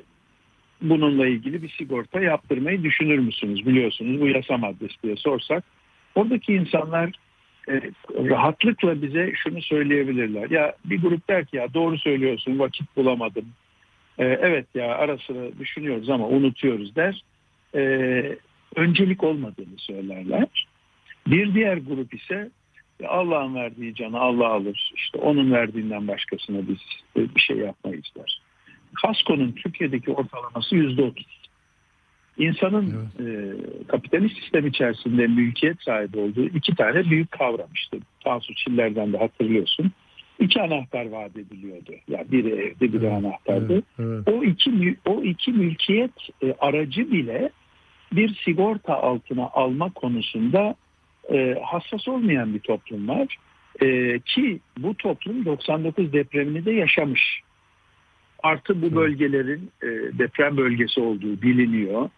bununla ilgili bir sigorta yaptırmayı düşünür müsünüz? Biliyorsunuz bu yasa maddesi diye sorsak. Oradaki insanlar e, rahatlıkla bize şunu söyleyebilirler. Ya bir grup der ki ya doğru söylüyorsun vakit bulamadım. E, evet ya ara sıra düşünüyoruz ama unutuyoruz der. E, öncelik olmadığını söylerler. Bir diğer grup ise "Ya Allah'ın verdiği canı Allah alır. İşte onun verdiğinden başkasına biz bir şey yapmayız der. Kasko'nun Türkiye'deki ortalaması yüzde otuz. İnsanın e, kapitalist sistem içerisinde mülkiyet sahibi olduğu iki tane büyük kavram işte. Tansu Çiller'den de hatırlıyorsun. İki anahtar vaat ediliyordu. Yani biri evde biri anahtardı. O iki o iki mülkiyet e, aracı bile bir sigorta altına alma konusunda e, hassas olmayan bir toplum var. E, ki bu toplum 99 depremini de yaşamış. Artı bu bölgelerin e, deprem bölgesi olduğu biliniyor.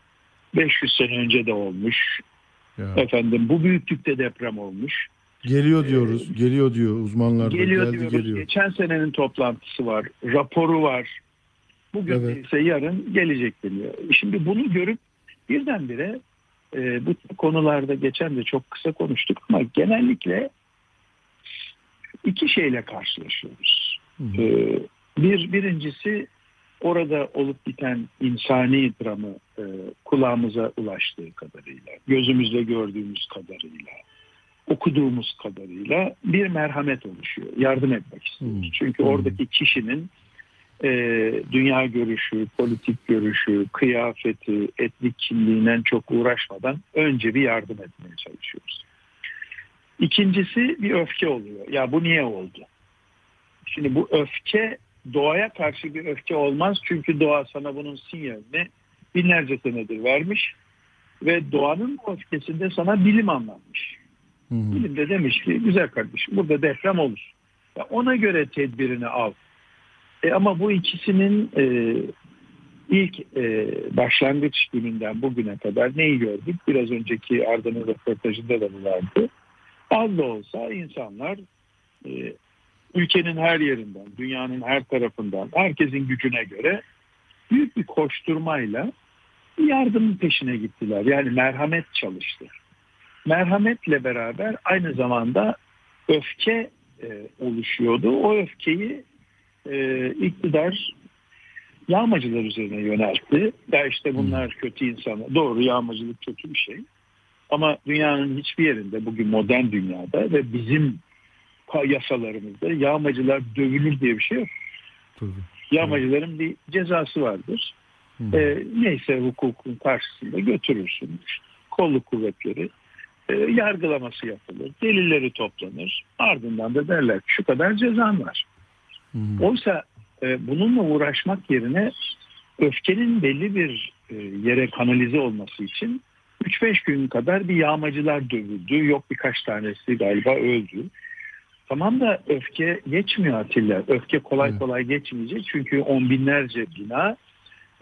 500 sene önce de olmuş. Efendim bu büyüklükte deprem olmuş. Geliyor diyoruz. Geliyor diyor uzmanlar. Geliyor Geldi diyoruz. geliyor. Geçen senenin toplantısı var. Raporu var. Bugün Evet. ise yarın gelecek deniyor. Şimdi bunu görüp birdenbire e, bu konularda geçen de çok kısa konuştuk ama genellikle iki şeyle karşılaşıyoruz. E, bir birincisi orada olup biten insani dramı e, kulağımıza ulaştığı kadarıyla, gözümüzle gördüğümüz kadarıyla, okuduğumuz kadarıyla bir merhamet oluşuyor. Yardım etmek istiyoruz. Çünkü oradaki kişinin e, dünya görüşü, politik görüşü, kıyafeti, etnik kimliğinden çok uğraşmadan önce bir yardım etmeye çalışıyoruz. İkincisi bir öfke oluyor. Ya bu niye oldu? Şimdi bu öfke doğaya karşı bir öfke olmaz. Çünkü doğa sana bunun sinyalini binlerce senedir vermiş. Ve doğanın bu öfkesinde sana bilim anlatmış. Bilim de demiş ki güzel kardeşim burada deprem olur. Ya ona göre tedbirini al. E ama bu ikisinin e, ilk e, başlangıç gününden bugüne kadar neyi gördük? Biraz önceki Arda'nın röportajında da bu vardı. Az da olsa insanlar e, ülkenin her yerinden, dünyanın her tarafından, herkesin gücüne göre büyük bir koşturmayla yardımın peşine gittiler. Yani merhamet çalıştı. Merhametle beraber aynı zamanda öfke e, oluşuyordu. O öfkeyi e, iktidar yağmacılar üzerine yöneltti. Ya işte bunlar kötü insanlar. Doğru yağmacılık kötü bir şey. Ama dünyanın hiçbir yerinde bugün modern dünyada ve bizim yasalarımızda yağmacılar dövülür diye bir şey yok. Yağmacıların bir cezası vardır. E, neyse hukukun karşısında götürürsün. Kolluk kuvvetleri e, yargılaması yapılır. Delilleri toplanır. Ardından da derler şu kadar cezan var. Oysa e, bununla uğraşmak yerine öfkenin belli bir e, yere kanalize olması için 3-5 gün kadar bir yağmacılar dövüldü. Yok birkaç tanesi galiba öldü. Tamam da öfke geçmiyor Atilla. Öfke kolay kolay geçmeyecek. Çünkü on binlerce bina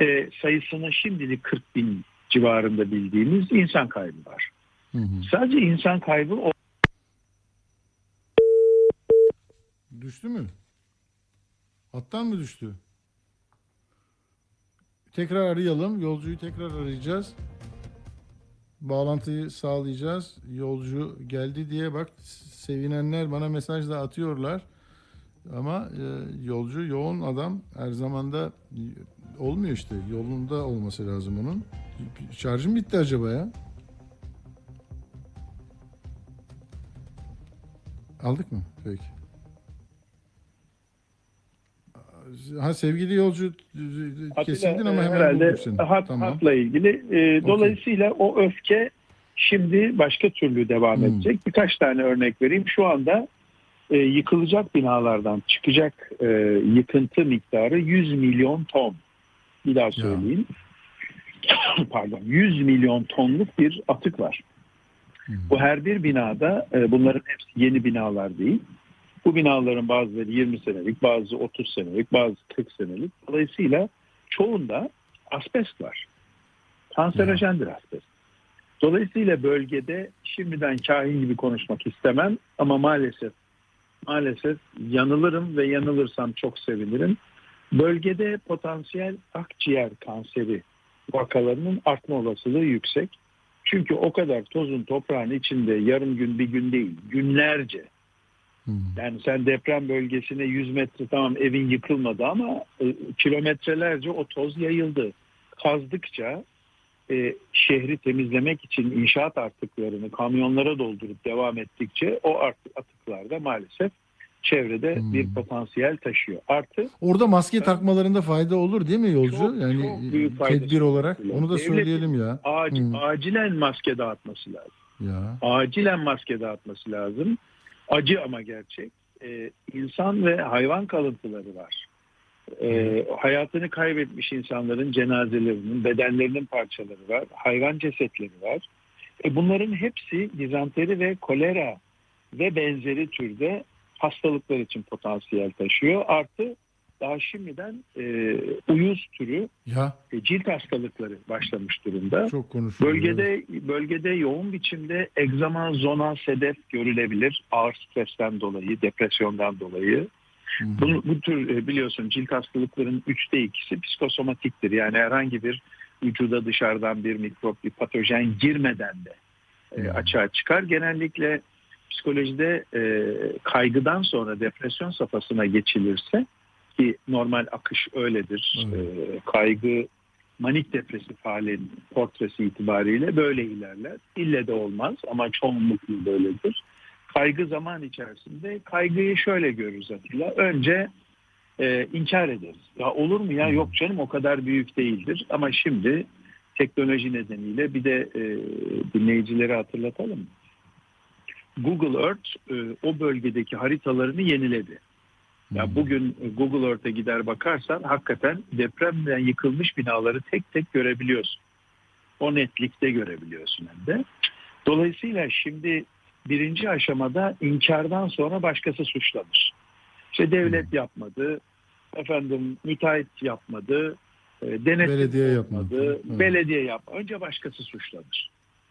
e, sayısını şimdilik 40 bin civarında bildiğimiz insan kaybı var. Sadece insan kaybı o Düştü mü? Hattan mı düştü? Tekrar arayalım. Yolcuyu tekrar arayacağız. bağlantıyı sağlayacağız. Yolcu geldi diye bak sevinenler bana mesaj da atıyorlar. Ama e, yolcu yoğun adam her zaman da olmuyor işte. Yolunda olması lazım onun. Şarjım bitti acaba ya? Aldık mı? Peki. Ha sevgili yolcu kesildin ama e, hemen herhalde hat, Tamam. hatla ilgili. E, dolayısıyla o öfke şimdi başka türlü devam Hmm. edecek. Birkaç tane örnek vereyim. Şu anda e, yıkılacak binalardan çıkacak e, yıkıntı miktarı 100 milyon ton. Bir daha söyleyeyim. Pardon 100 milyon tonluk bir atık var. Bu her bir binada e, bunların hepsi yeni binalar değil. Bu binaların bazıları 20 senelik, bazı 30 senelik, bazı 40 senelik. Dolayısıyla çoğunda asbest var. Kanserojendir asbest. Dolayısıyla bölgede şimdiden kahin gibi konuşmak istemem ama maalesef maalesef yanılırım ve yanılırsam çok sevinirim. Bölgede potansiyel akciğer kanseri vakalarının artma olasılığı yüksek. Çünkü o kadar tozun toprağın içinde yarım gün bir gün değil günlerce yani sen deprem bölgesine 100 metre tamam evin yıkılmadı ama e, kilometrelerce o toz yayıldı. Kazdıkça e, şehri temizlemek için inşaat artıklarını kamyonlara doldurup devam ettikçe o artık atıklarda maalesef çevrede bir potansiyel taşıyor. Artı Orada maske takmalarında fayda olur değil mi yolcu? yani çok büyük faydası tedbir olarak olur. onu da Devletin söyleyelim ya. ac- acilen maske dağıtması lazım. Ya. acilen maske dağıtması lazım. Acı ama gerçek. Ee, insan ve hayvan kalıntıları var. Ee, hayatını kaybetmiş insanların cenazelerinin, bedenlerinin parçaları var. Hayvan cesetleri var. E, bunların hepsi dizanteri ve kolera ve benzeri türde hastalıklar için potansiyel taşıyor. Artı daha şimdiden e, uyuz türü Ya e, cilt hastalıkları başlamış durumda. çok konuşuluyor. Bölgede bölgede yoğun biçimde egzama, zona, sedef görülebilir. Ağır stresten dolayı, depresyondan dolayı. Bu, bu tür e, biliyorsun cilt hastalıkların üçte ikisi psikosomatiktir. Yani herhangi bir vücuda dışarıdan bir mikrop, bir patojen girmeden de e, açığa çıkar. Genellikle psikolojide e, kaygıdan sonra depresyon safhasına geçilirse ki normal akış öyledir. E, kaygı manik depresif halin portresi itibariyle böyle ilerler. İlle de olmaz ama çoğunlukla böyledir. Kaygı zaman içerisinde kaygıyı şöyle görürüz Atilla. Önce e, inkar ederiz. Ya olur mu ya yok canım o kadar büyük değildir. Ama şimdi teknoloji nedeniyle bir de e, dinleyicileri hatırlatalım. Google Earth e, o bölgedeki haritalarını yeniledi. Ya bugün Google Earth'e gider bakarsan hakikaten depremden yıkılmış binaları tek tek görebiliyorsun. O netlikte görebiliyorsun hem de. Dolayısıyla şimdi birinci aşamada inkardan sonra başkası suçlanır. İşte devlet yapmadı, efendim müteahhit yapmadı, e, denetim Belediye yapmadı, yapmadı. Evet. belediye yapmadı. Önce başkası suçlanır.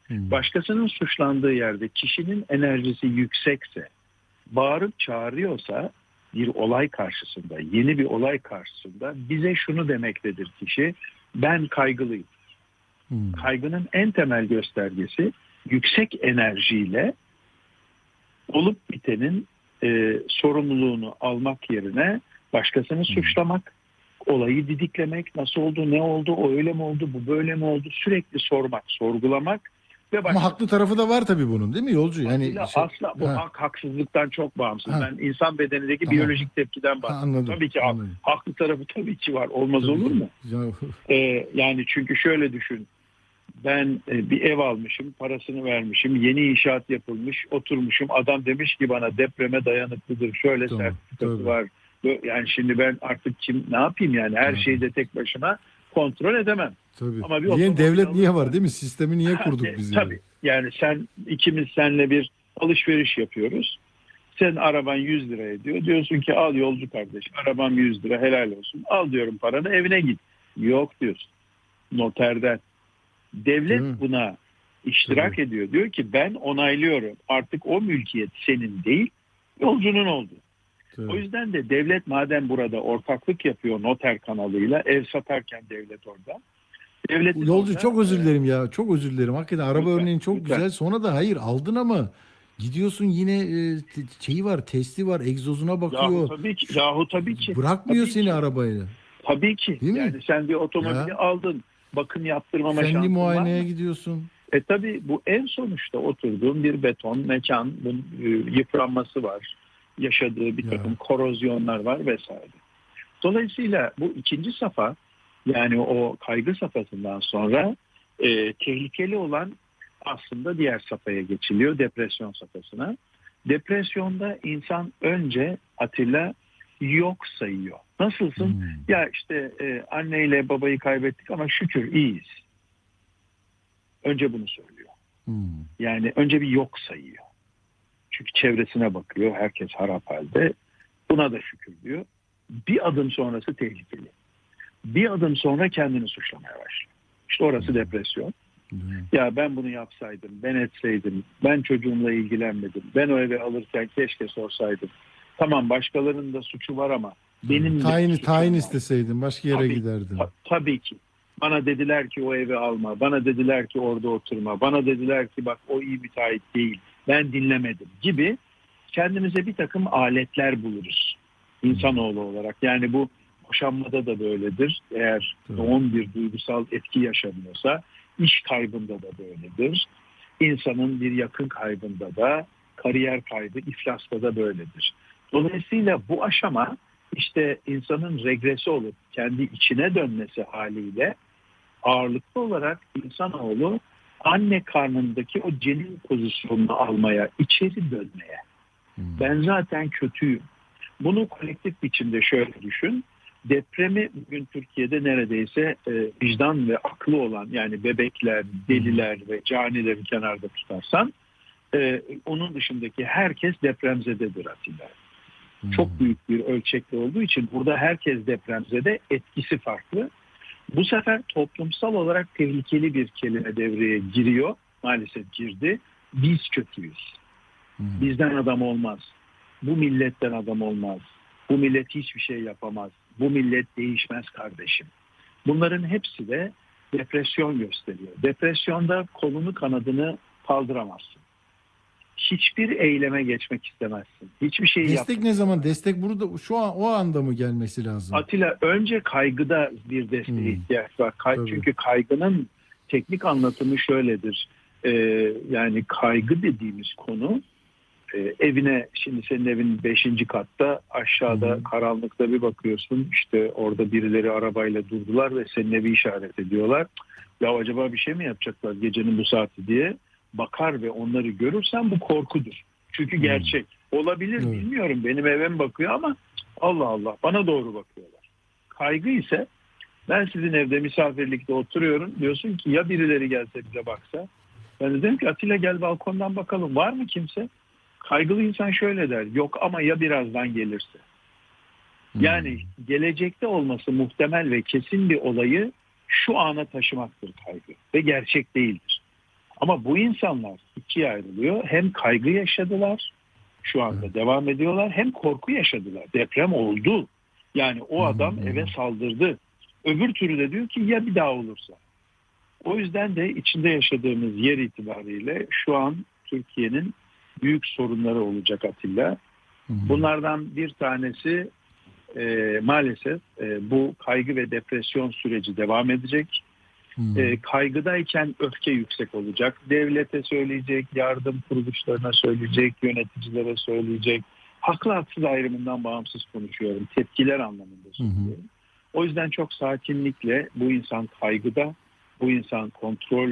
Başkasının suçlandığı yerde kişinin enerjisi yüksekse, bağırıp çağırıyorsa bir olay karşısında, yeni bir olay karşısında bize şunu demektedir kişi, ben kaygılıyım. Kaygının en temel göstergesi yüksek enerjiyle olup bitenin e, sorumluluğunu almak yerine başkasını suçlamak, olayı didiklemek, nasıl oldu, ne oldu, o öyle mi oldu, bu böyle mi oldu sürekli sormak, sorgulamak ve Ama haklı tarafı da var tabii bunun değil mi yolcu? Yani Aslında şey- asla bu Ha. hak haksızlıktan çok bağımsız. Ha. Ben insan bedenindeki Tamam. biyolojik tepkiden bahsediyorum. anladım, Tabii ki ha- anladım. haklı tarafı tabii ki var. Olmaz Tabii olur mu? Ya, Ee, yani çünkü şöyle düşün. Ben e, bir ev almışım, parasını vermişim, yeni inşaat yapılmış, oturmuşum. Adam demiş ki bana depreme dayanıklıdır, şöyle Tamam, sertifikası var. Yani şimdi ben artık kim ne yapayım yani her şeyi de tek başıma kontrol edemem. tabii. Ama bir niye devlet niye var değil mi? Sistemi niye kurduk E, biz? Tabii. Yani sen ikimiz senle bir alışveriş yapıyoruz. Sen araban 100 lira ediyor. Diyorsun ki al yolcu kardeş arabam 100 lira helal olsun. Al diyorum paranı evine git. Yok diyorsun. Noterden. Devlet buna iştirak ediyor. Diyor ki ben onaylıyorum. Artık o mülkiyet senin değil yolcunun oldu. O yüzden de devlet madem burada ortaklık yapıyor noter kanalıyla ev satarken devlet orada Devletin Yolcu orada- çok özür dilerim ya. Çok özür dilerim. Hakikaten araba Lütfen, örneğin çok lütfen. güzel. Sonra da hayır aldın ama gidiyorsun yine e, şeyi var, testi var, egzozuna bakıyor. Yahu tabii ki. Yahu tabii ki. Bırakmıyor Tabii seni ki. arabayla. Tabii ki. Değil mi? yani sen bir otomobili Ya. aldın. Bakım yaptırmama Fenli şansın var muayeneye gidiyorsun. E tabii bu en sonuçta oturduğun bir beton mekan, bunun e, yıpranması var. Yaşadığı bir takım korozyonlar var vesaire. Dolayısıyla bu ikinci safa yani o kaygı safhasından sonra e, tehlikeli olan aslında diğer safhaya geçiliyor depresyon safhasına. Depresyonda insan önce Atilla yok sayıyor. Nasılsın? Ya işte e, anneyle babayı kaybettik ama şükür iyiyiz. Önce bunu söylüyor. Yani önce bir yok sayıyor. Çünkü çevresine bakıyor. Herkes harap halde. Buna da şükür diyor. Bir adım sonrası tehlikeli. Bir adım sonra kendini suçlamaya başlıyor. İşte orası depresyon. Ya ben bunu yapsaydım, ben etseydim, ben çocuğumla ilgilenmedim, ben o eve alırken keşke sorsaydım. Tamam başkalarının da suçu var ama benim de Tayin, tayin var. isteseydin başka yere Tabii, giderdin. ta- tabii ki. Bana dediler ki o evi alma. Bana dediler ki orada oturma. Bana dediler ki bak o iyi müteahhit değil. Ben dinlemedim gibi kendimize bir takım aletler buluruz. İnsanoğlu olarak. Yani bu boşanmada da böyledir. Eğer yoğun bir duygusal etki yaşanıyorsa iş kaybında da böyledir. İnsanın bir yakın kaybında da kariyer kaybı, iflasta da böyledir. Dolayısıyla bu aşama işte insanın regresi olup kendi içine dönmesi haliyle ağırlıklı olarak insanoğlu anne karnındaki o cenin pozisyonunu almaya, içeri dönmeye. Ben zaten kötüyüm. Bunu kolektif biçimde şöyle düşün. Depremi bugün Türkiye'de neredeyse e, vicdan ve aklı olan yani bebekler, deliler ve canileri kenarda tutarsan e, onun dışındaki herkes depremzededir Atilla. Çok büyük bir ölçekli olduğu için burada herkes depremzede etkisi farklı. Bu sefer toplumsal olarak tehlikeli bir kelime devreye giriyor. Maalesef girdi. Biz kötüyüz. Bizden adam olmaz. Bu milletten adam olmaz. Bu millet hiçbir şey yapamaz. Bu millet değişmez kardeşim. Bunların hepsi de depresyon gösteriyor. Depresyonda kolunu kanadını kaldıramazsın. Hiçbir eyleme geçmek istemezsin. Hiçbir şey. Destek ne zaman? Destek burada şu an o anda mı gelmesi lazım? Atilla önce kaygıda bir desteğe ihtiyaç var. Kay- çünkü kaygının teknik anlatımı şöyledir. Ee, yani kaygı dediğimiz konu e, evine şimdi senin evin 5. katta aşağıda karanlıkta bir bakıyorsun işte orada birileri arabayla durdular ve senin evi işaret ediyorlar. Ya acaba bir şey mi yapacaklar gecenin bu saati diye bakar ve onları görürsen bu korkudur. Çünkü gerçek. Olabilir bilmiyorum benim eve mi bakıyor ama Allah Allah bana doğru bakıyorlar. Kaygı ise ben sizin evde misafirlikte oturuyorum diyorsun ki ya birileri gelse bize baksa. Ben de dedim ki Atilla gel balkondan bakalım var mı kimse? Kaygılı insan şöyle der yok ama ya birazdan gelirse. Yani gelecekte olması muhtemel ve kesin bir olayı şu ana taşımaktır kaygı ve gerçek değildir. Ama bu insanlar ikiye ayrılıyor. Hem kaygı yaşadılar, şu anda devam ediyorlar, hem korku yaşadılar. Deprem oldu. Yani o adam eve saldırdı. Öbür türlü de diyor ki ya bir daha olursa. O yüzden de içinde yaşadığımız yer itibariyle şu an Türkiye'nin büyük sorunları olacak Atilla. Bunlardan bir tanesi e, maalesef e, bu kaygı ve depresyon süreci devam edecek. E, kaygıdayken öfke yüksek olacak. Devlete söyleyecek, yardım kuruluşlarına söyleyecek, yöneticilere söyleyecek. Haklı haksız ayrımından bağımsız konuşuyorum. Tepkiler anlamında söylüyorum. O yüzden çok sakinlikle bu insan kaygıda, bu insan kontrol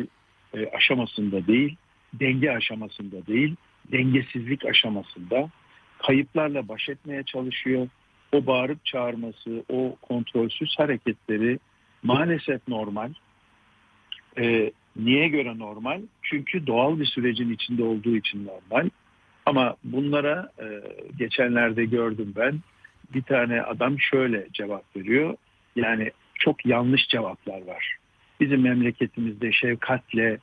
e, aşamasında değil, denge aşamasında değil, dengesizlik aşamasında kayıplarla baş etmeye çalışıyor. O bağırıp çağırması, o kontrolsüz hareketleri maalesef normal. E, niye göre normal? Çünkü doğal bir sürecin içinde olduğu için normal. Ama bunlara e, geçenlerde gördüm ben. Bir tane adam şöyle cevap veriyor. Yani çok yanlış cevaplar var. Bizim memleketimizde şefkatle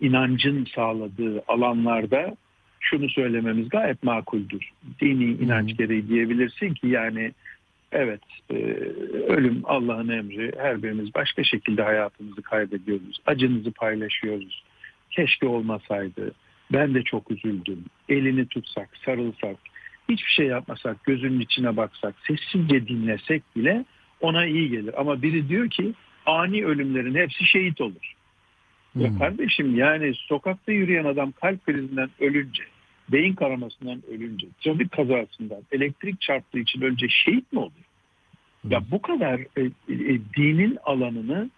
inancın sağladığı alanlarda şunu söylememiz gayet makuldür. Dini inanç gereği diyebilirsin ki yani Evet, e, ölüm Allah'ın emri. Her birimiz başka şekilde hayatımızı kaybediyoruz. Acınızı paylaşıyoruz. Keşke olmasaydı. Ben de çok üzüldüm. Elini tutsak, sarılsak, hiçbir şey yapmasak, gözünün içine baksak, sessizce dinlesek bile ona iyi gelir. Ama biri diyor ki ani ölümlerin hepsi şehit olur. Ya kardeşim yani sokakta yürüyen adam kalp krizinden ölünce, beyin kanamasından ölünce, trafik kazasından, elektrik çarptığı için önce şehit mi oluyor? Ya bu kadar e, e, dinin alanını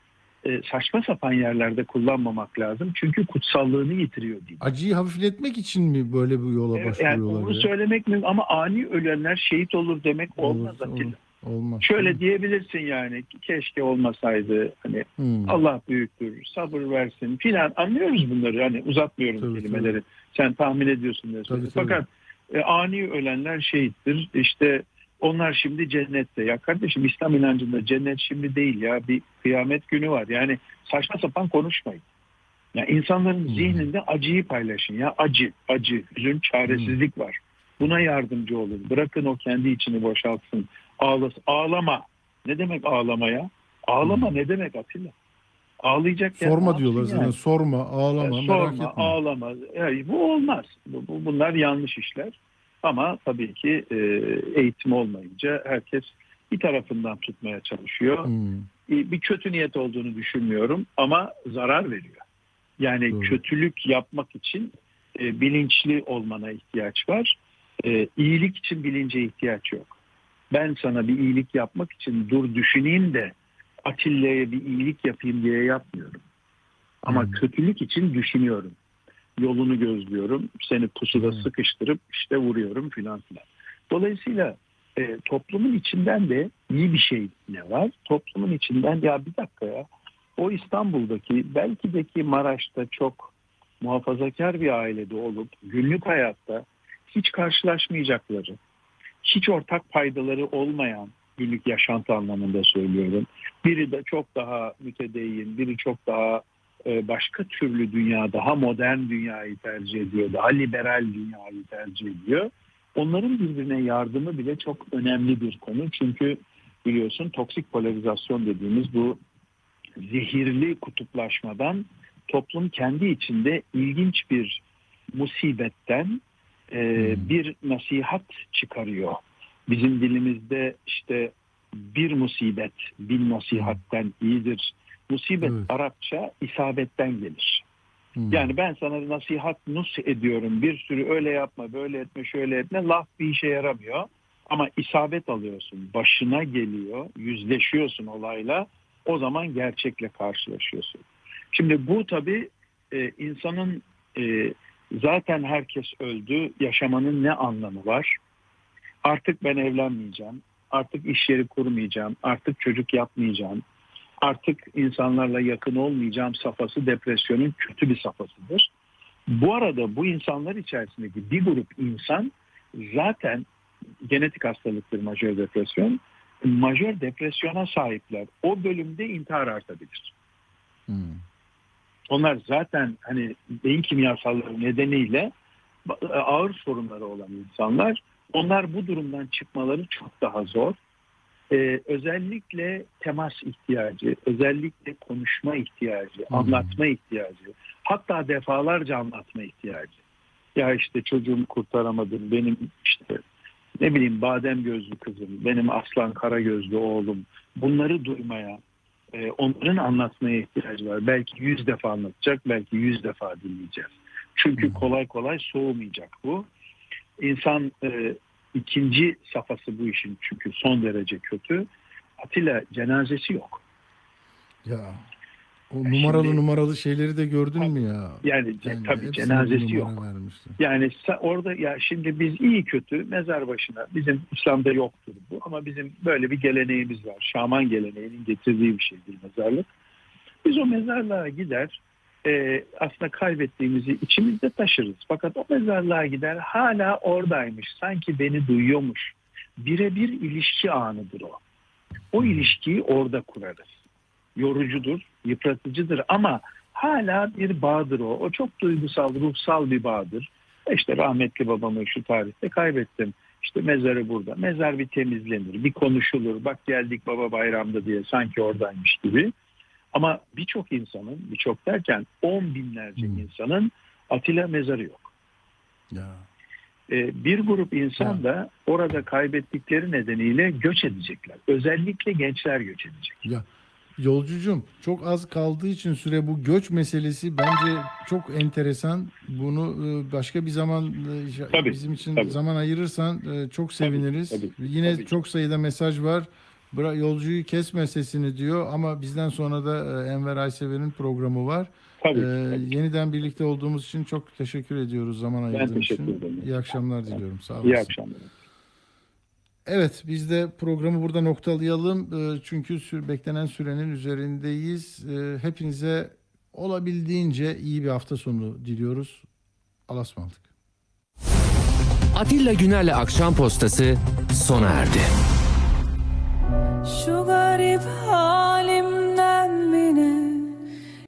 e, saçma sapan yerlerde kullanmamak lazım. Çünkü kutsallığını yitiriyor din. Acıyı hafifletmek için mi böyle bir yola Evet, yani başvuruyorlar? bunu ya? söylemek mi ama ani ölenler şehit olur demek olmaz Olur, Atilla. Olmaz. Şöyle diyebilirsin yani keşke olmasaydı hani Hmm. Allah büyüktür sabır versin filan anlıyoruz bunları hani uzatmıyorum Tabii, kelimeleri sen tahmin ediyorsun diye Tabii, söylüyorum. Fakat e, ani ölenler şehittir işte onlar şimdi cennette ya kardeşim İslam inancında cennet şimdi değil ya bir kıyamet günü var yani saçma sapan konuşmayın. Ya insanların zihninde acıyı paylaşın ya acı acı hüzün çaresizlik var. Buna yardımcı olun. Bırakın o kendi içini boşaltsın. Ağlasın. Ağlama. Ne demek ağlamaya? Ağlama ne demek Atilla? Ağlayacak yer Sorma diyorlar yapsın zaten. yani? Sorma, ağlama, merak Sorma, etme. ağlama. Yani bu olmaz. Bu, bu- bunlar yanlış işler. Ama tabii ki e, eğitim olmayınca herkes bir tarafından tutmaya çalışıyor. Hmm. E, Bir kötü niyet olduğunu düşünmüyorum ama zarar veriyor. Yani kötülük yapmak için e, bilinçli olmana ihtiyaç var. E, iyilik için bilince ihtiyaç yok. Ben sana bir iyilik yapmak için dur düşüneyim de Atilla'ya bir iyilik yapayım diye yapmıyorum. Ama kötülük için düşünüyorum. Yolunu gözlüyorum. Seni pusuda sıkıştırıp işte vuruyorum filan filan. Dolayısıyla e, toplumun içinden de iyi bir şey ne var? Toplumun içinden ya bir dakika ya o İstanbul'daki belki de ki Maraş'ta çok muhafazakar bir ailede olup günlük hayatta hiç karşılaşmayacakları, hiç ortak paydaları olmayan günlük yaşantı anlamında söylüyorum. Biri de çok daha mütedeyyin, biri çok daha e, başka türlü dünya, daha modern dünyayı tercih ediyor, daha liberal dünyayı tercih ediyor. Onların birbirine yardımı bile çok önemli bir konu. Çünkü biliyorsun toksik polarizasyon dediğimiz bu zehirli kutuplaşmadan toplum kendi içinde ilginç bir musibetten e, bir nasihat çıkarıyor. Bizim dilimizde işte bir musibet bin nasihatten iyidir. Musibet Arapça isabetten gelir. Yani ben sana nasihat nus ediyorum. Bir sürü öyle yapma, böyle etme, şöyle etme. Laf bir işe yaramıyor. Ama isabet alıyorsun. Başına geliyor. Yüzleşiyorsun olayla. O zaman gerçekle karşılaşıyorsun. Şimdi bu tabii e, insanın e, zaten herkes öldü. Yaşamanın ne anlamı var? Artık ben evlenmeyeceğim. Artık iş yeri kurmayacağım. Artık çocuk yapmayacağım. Artık insanlarla yakın olmayacağım safhası depresyonun kötü bir safhasıdır. Bu arada bu insanlar içerisindeki bir grup insan zaten genetik hastalıktır majör depresyon. Majör depresyona sahipler. O bölümde intihar artabilir. Onlar zaten hani beyin kimyasalları nedeniyle ağır sorunları olan insanlar. Onlar bu durumdan çıkmaları çok daha zor. Ee, özellikle temas ihtiyacı, özellikle konuşma ihtiyacı, anlatma ihtiyacı, hatta defalarca anlatma ihtiyacı. Ya işte çocuğumu kurtaramadım, benim işte ne bileyim badem gözlü kızım, benim aslan kara gözlü oğlum. Bunları duymaya, e, onların anlatmaya ihtiyacı var. Belki yüz defa anlatacak, belki yüz defa dinleyeceğiz. Çünkü kolay kolay soğumayacak bu. İnsan e, ikinci safhası bu işin çünkü son derece kötü. Atilla cenazesi yok. Ya o numaralı numaralı şeyleri de gördün mü ya? Yani, Yani tabii cenazesi yok. vermişler. Yani orada ya şimdi biz iyi kötü mezar başına bizim İslam'da yoktur bu ama bizim böyle bir geleneğimiz var. Şaman geleneğinin getirdiği bir şeydir mezarlık. Biz o mezarlığa gider e, aslında kaybettiğimizi içimizde taşırız. Fakat o mezarlığa gider hala oradaymış. Sanki beni duyuyormuş. Birebir ilişki anıdır o. O ilişkiyi orada kurarız. Yorucudur, yıpratıcıdır ama hala bir bağdır o. O çok duygusal, ruhsal bir bağdır. İşte rahmetli babamı şu tarihte kaybettim. İşte mezarı burada. Mezar bir temizlenir, bir konuşulur. Bak geldik baba bayramda diye sanki oradaymış gibi. Ama birçok insanın, birçok derken on binlerce insanın Atilla mezarı yok. Ee, bir grup insan da orada kaybettikleri nedeniyle göç edecekler. Özellikle gençler göç edecek. Ya yolcucum çok az kaldığı için süre bu göç meselesi bence çok enteresan. Bunu e, başka bir zaman e, bizim için tabii. zaman ayırırsan e, çok seviniriz. tabii, Yine tabii. çok sayıda mesaj var. Bıra yolcuyu kesme sesini diyor ama bizden sonra da Enver Aysever'in programı var. Tabii, E, Yeniden birlikte olduğumuz için çok teşekkür ediyoruz zaman ayırdığın teşekkür için. ederim. İyi akşamlar diliyorum. Sağ olasın. İyi akşamlar. Evet biz de programı burada noktalayalım. Ee, Çünkü beklenen sürenin üzerindeyiz. Ee, Hepinize olabildiğince iyi bir hafta sonu diliyoruz. Allah'a ısmarladık. Atilla Güner'le Akşam Postası sona erdi. Şu garip hali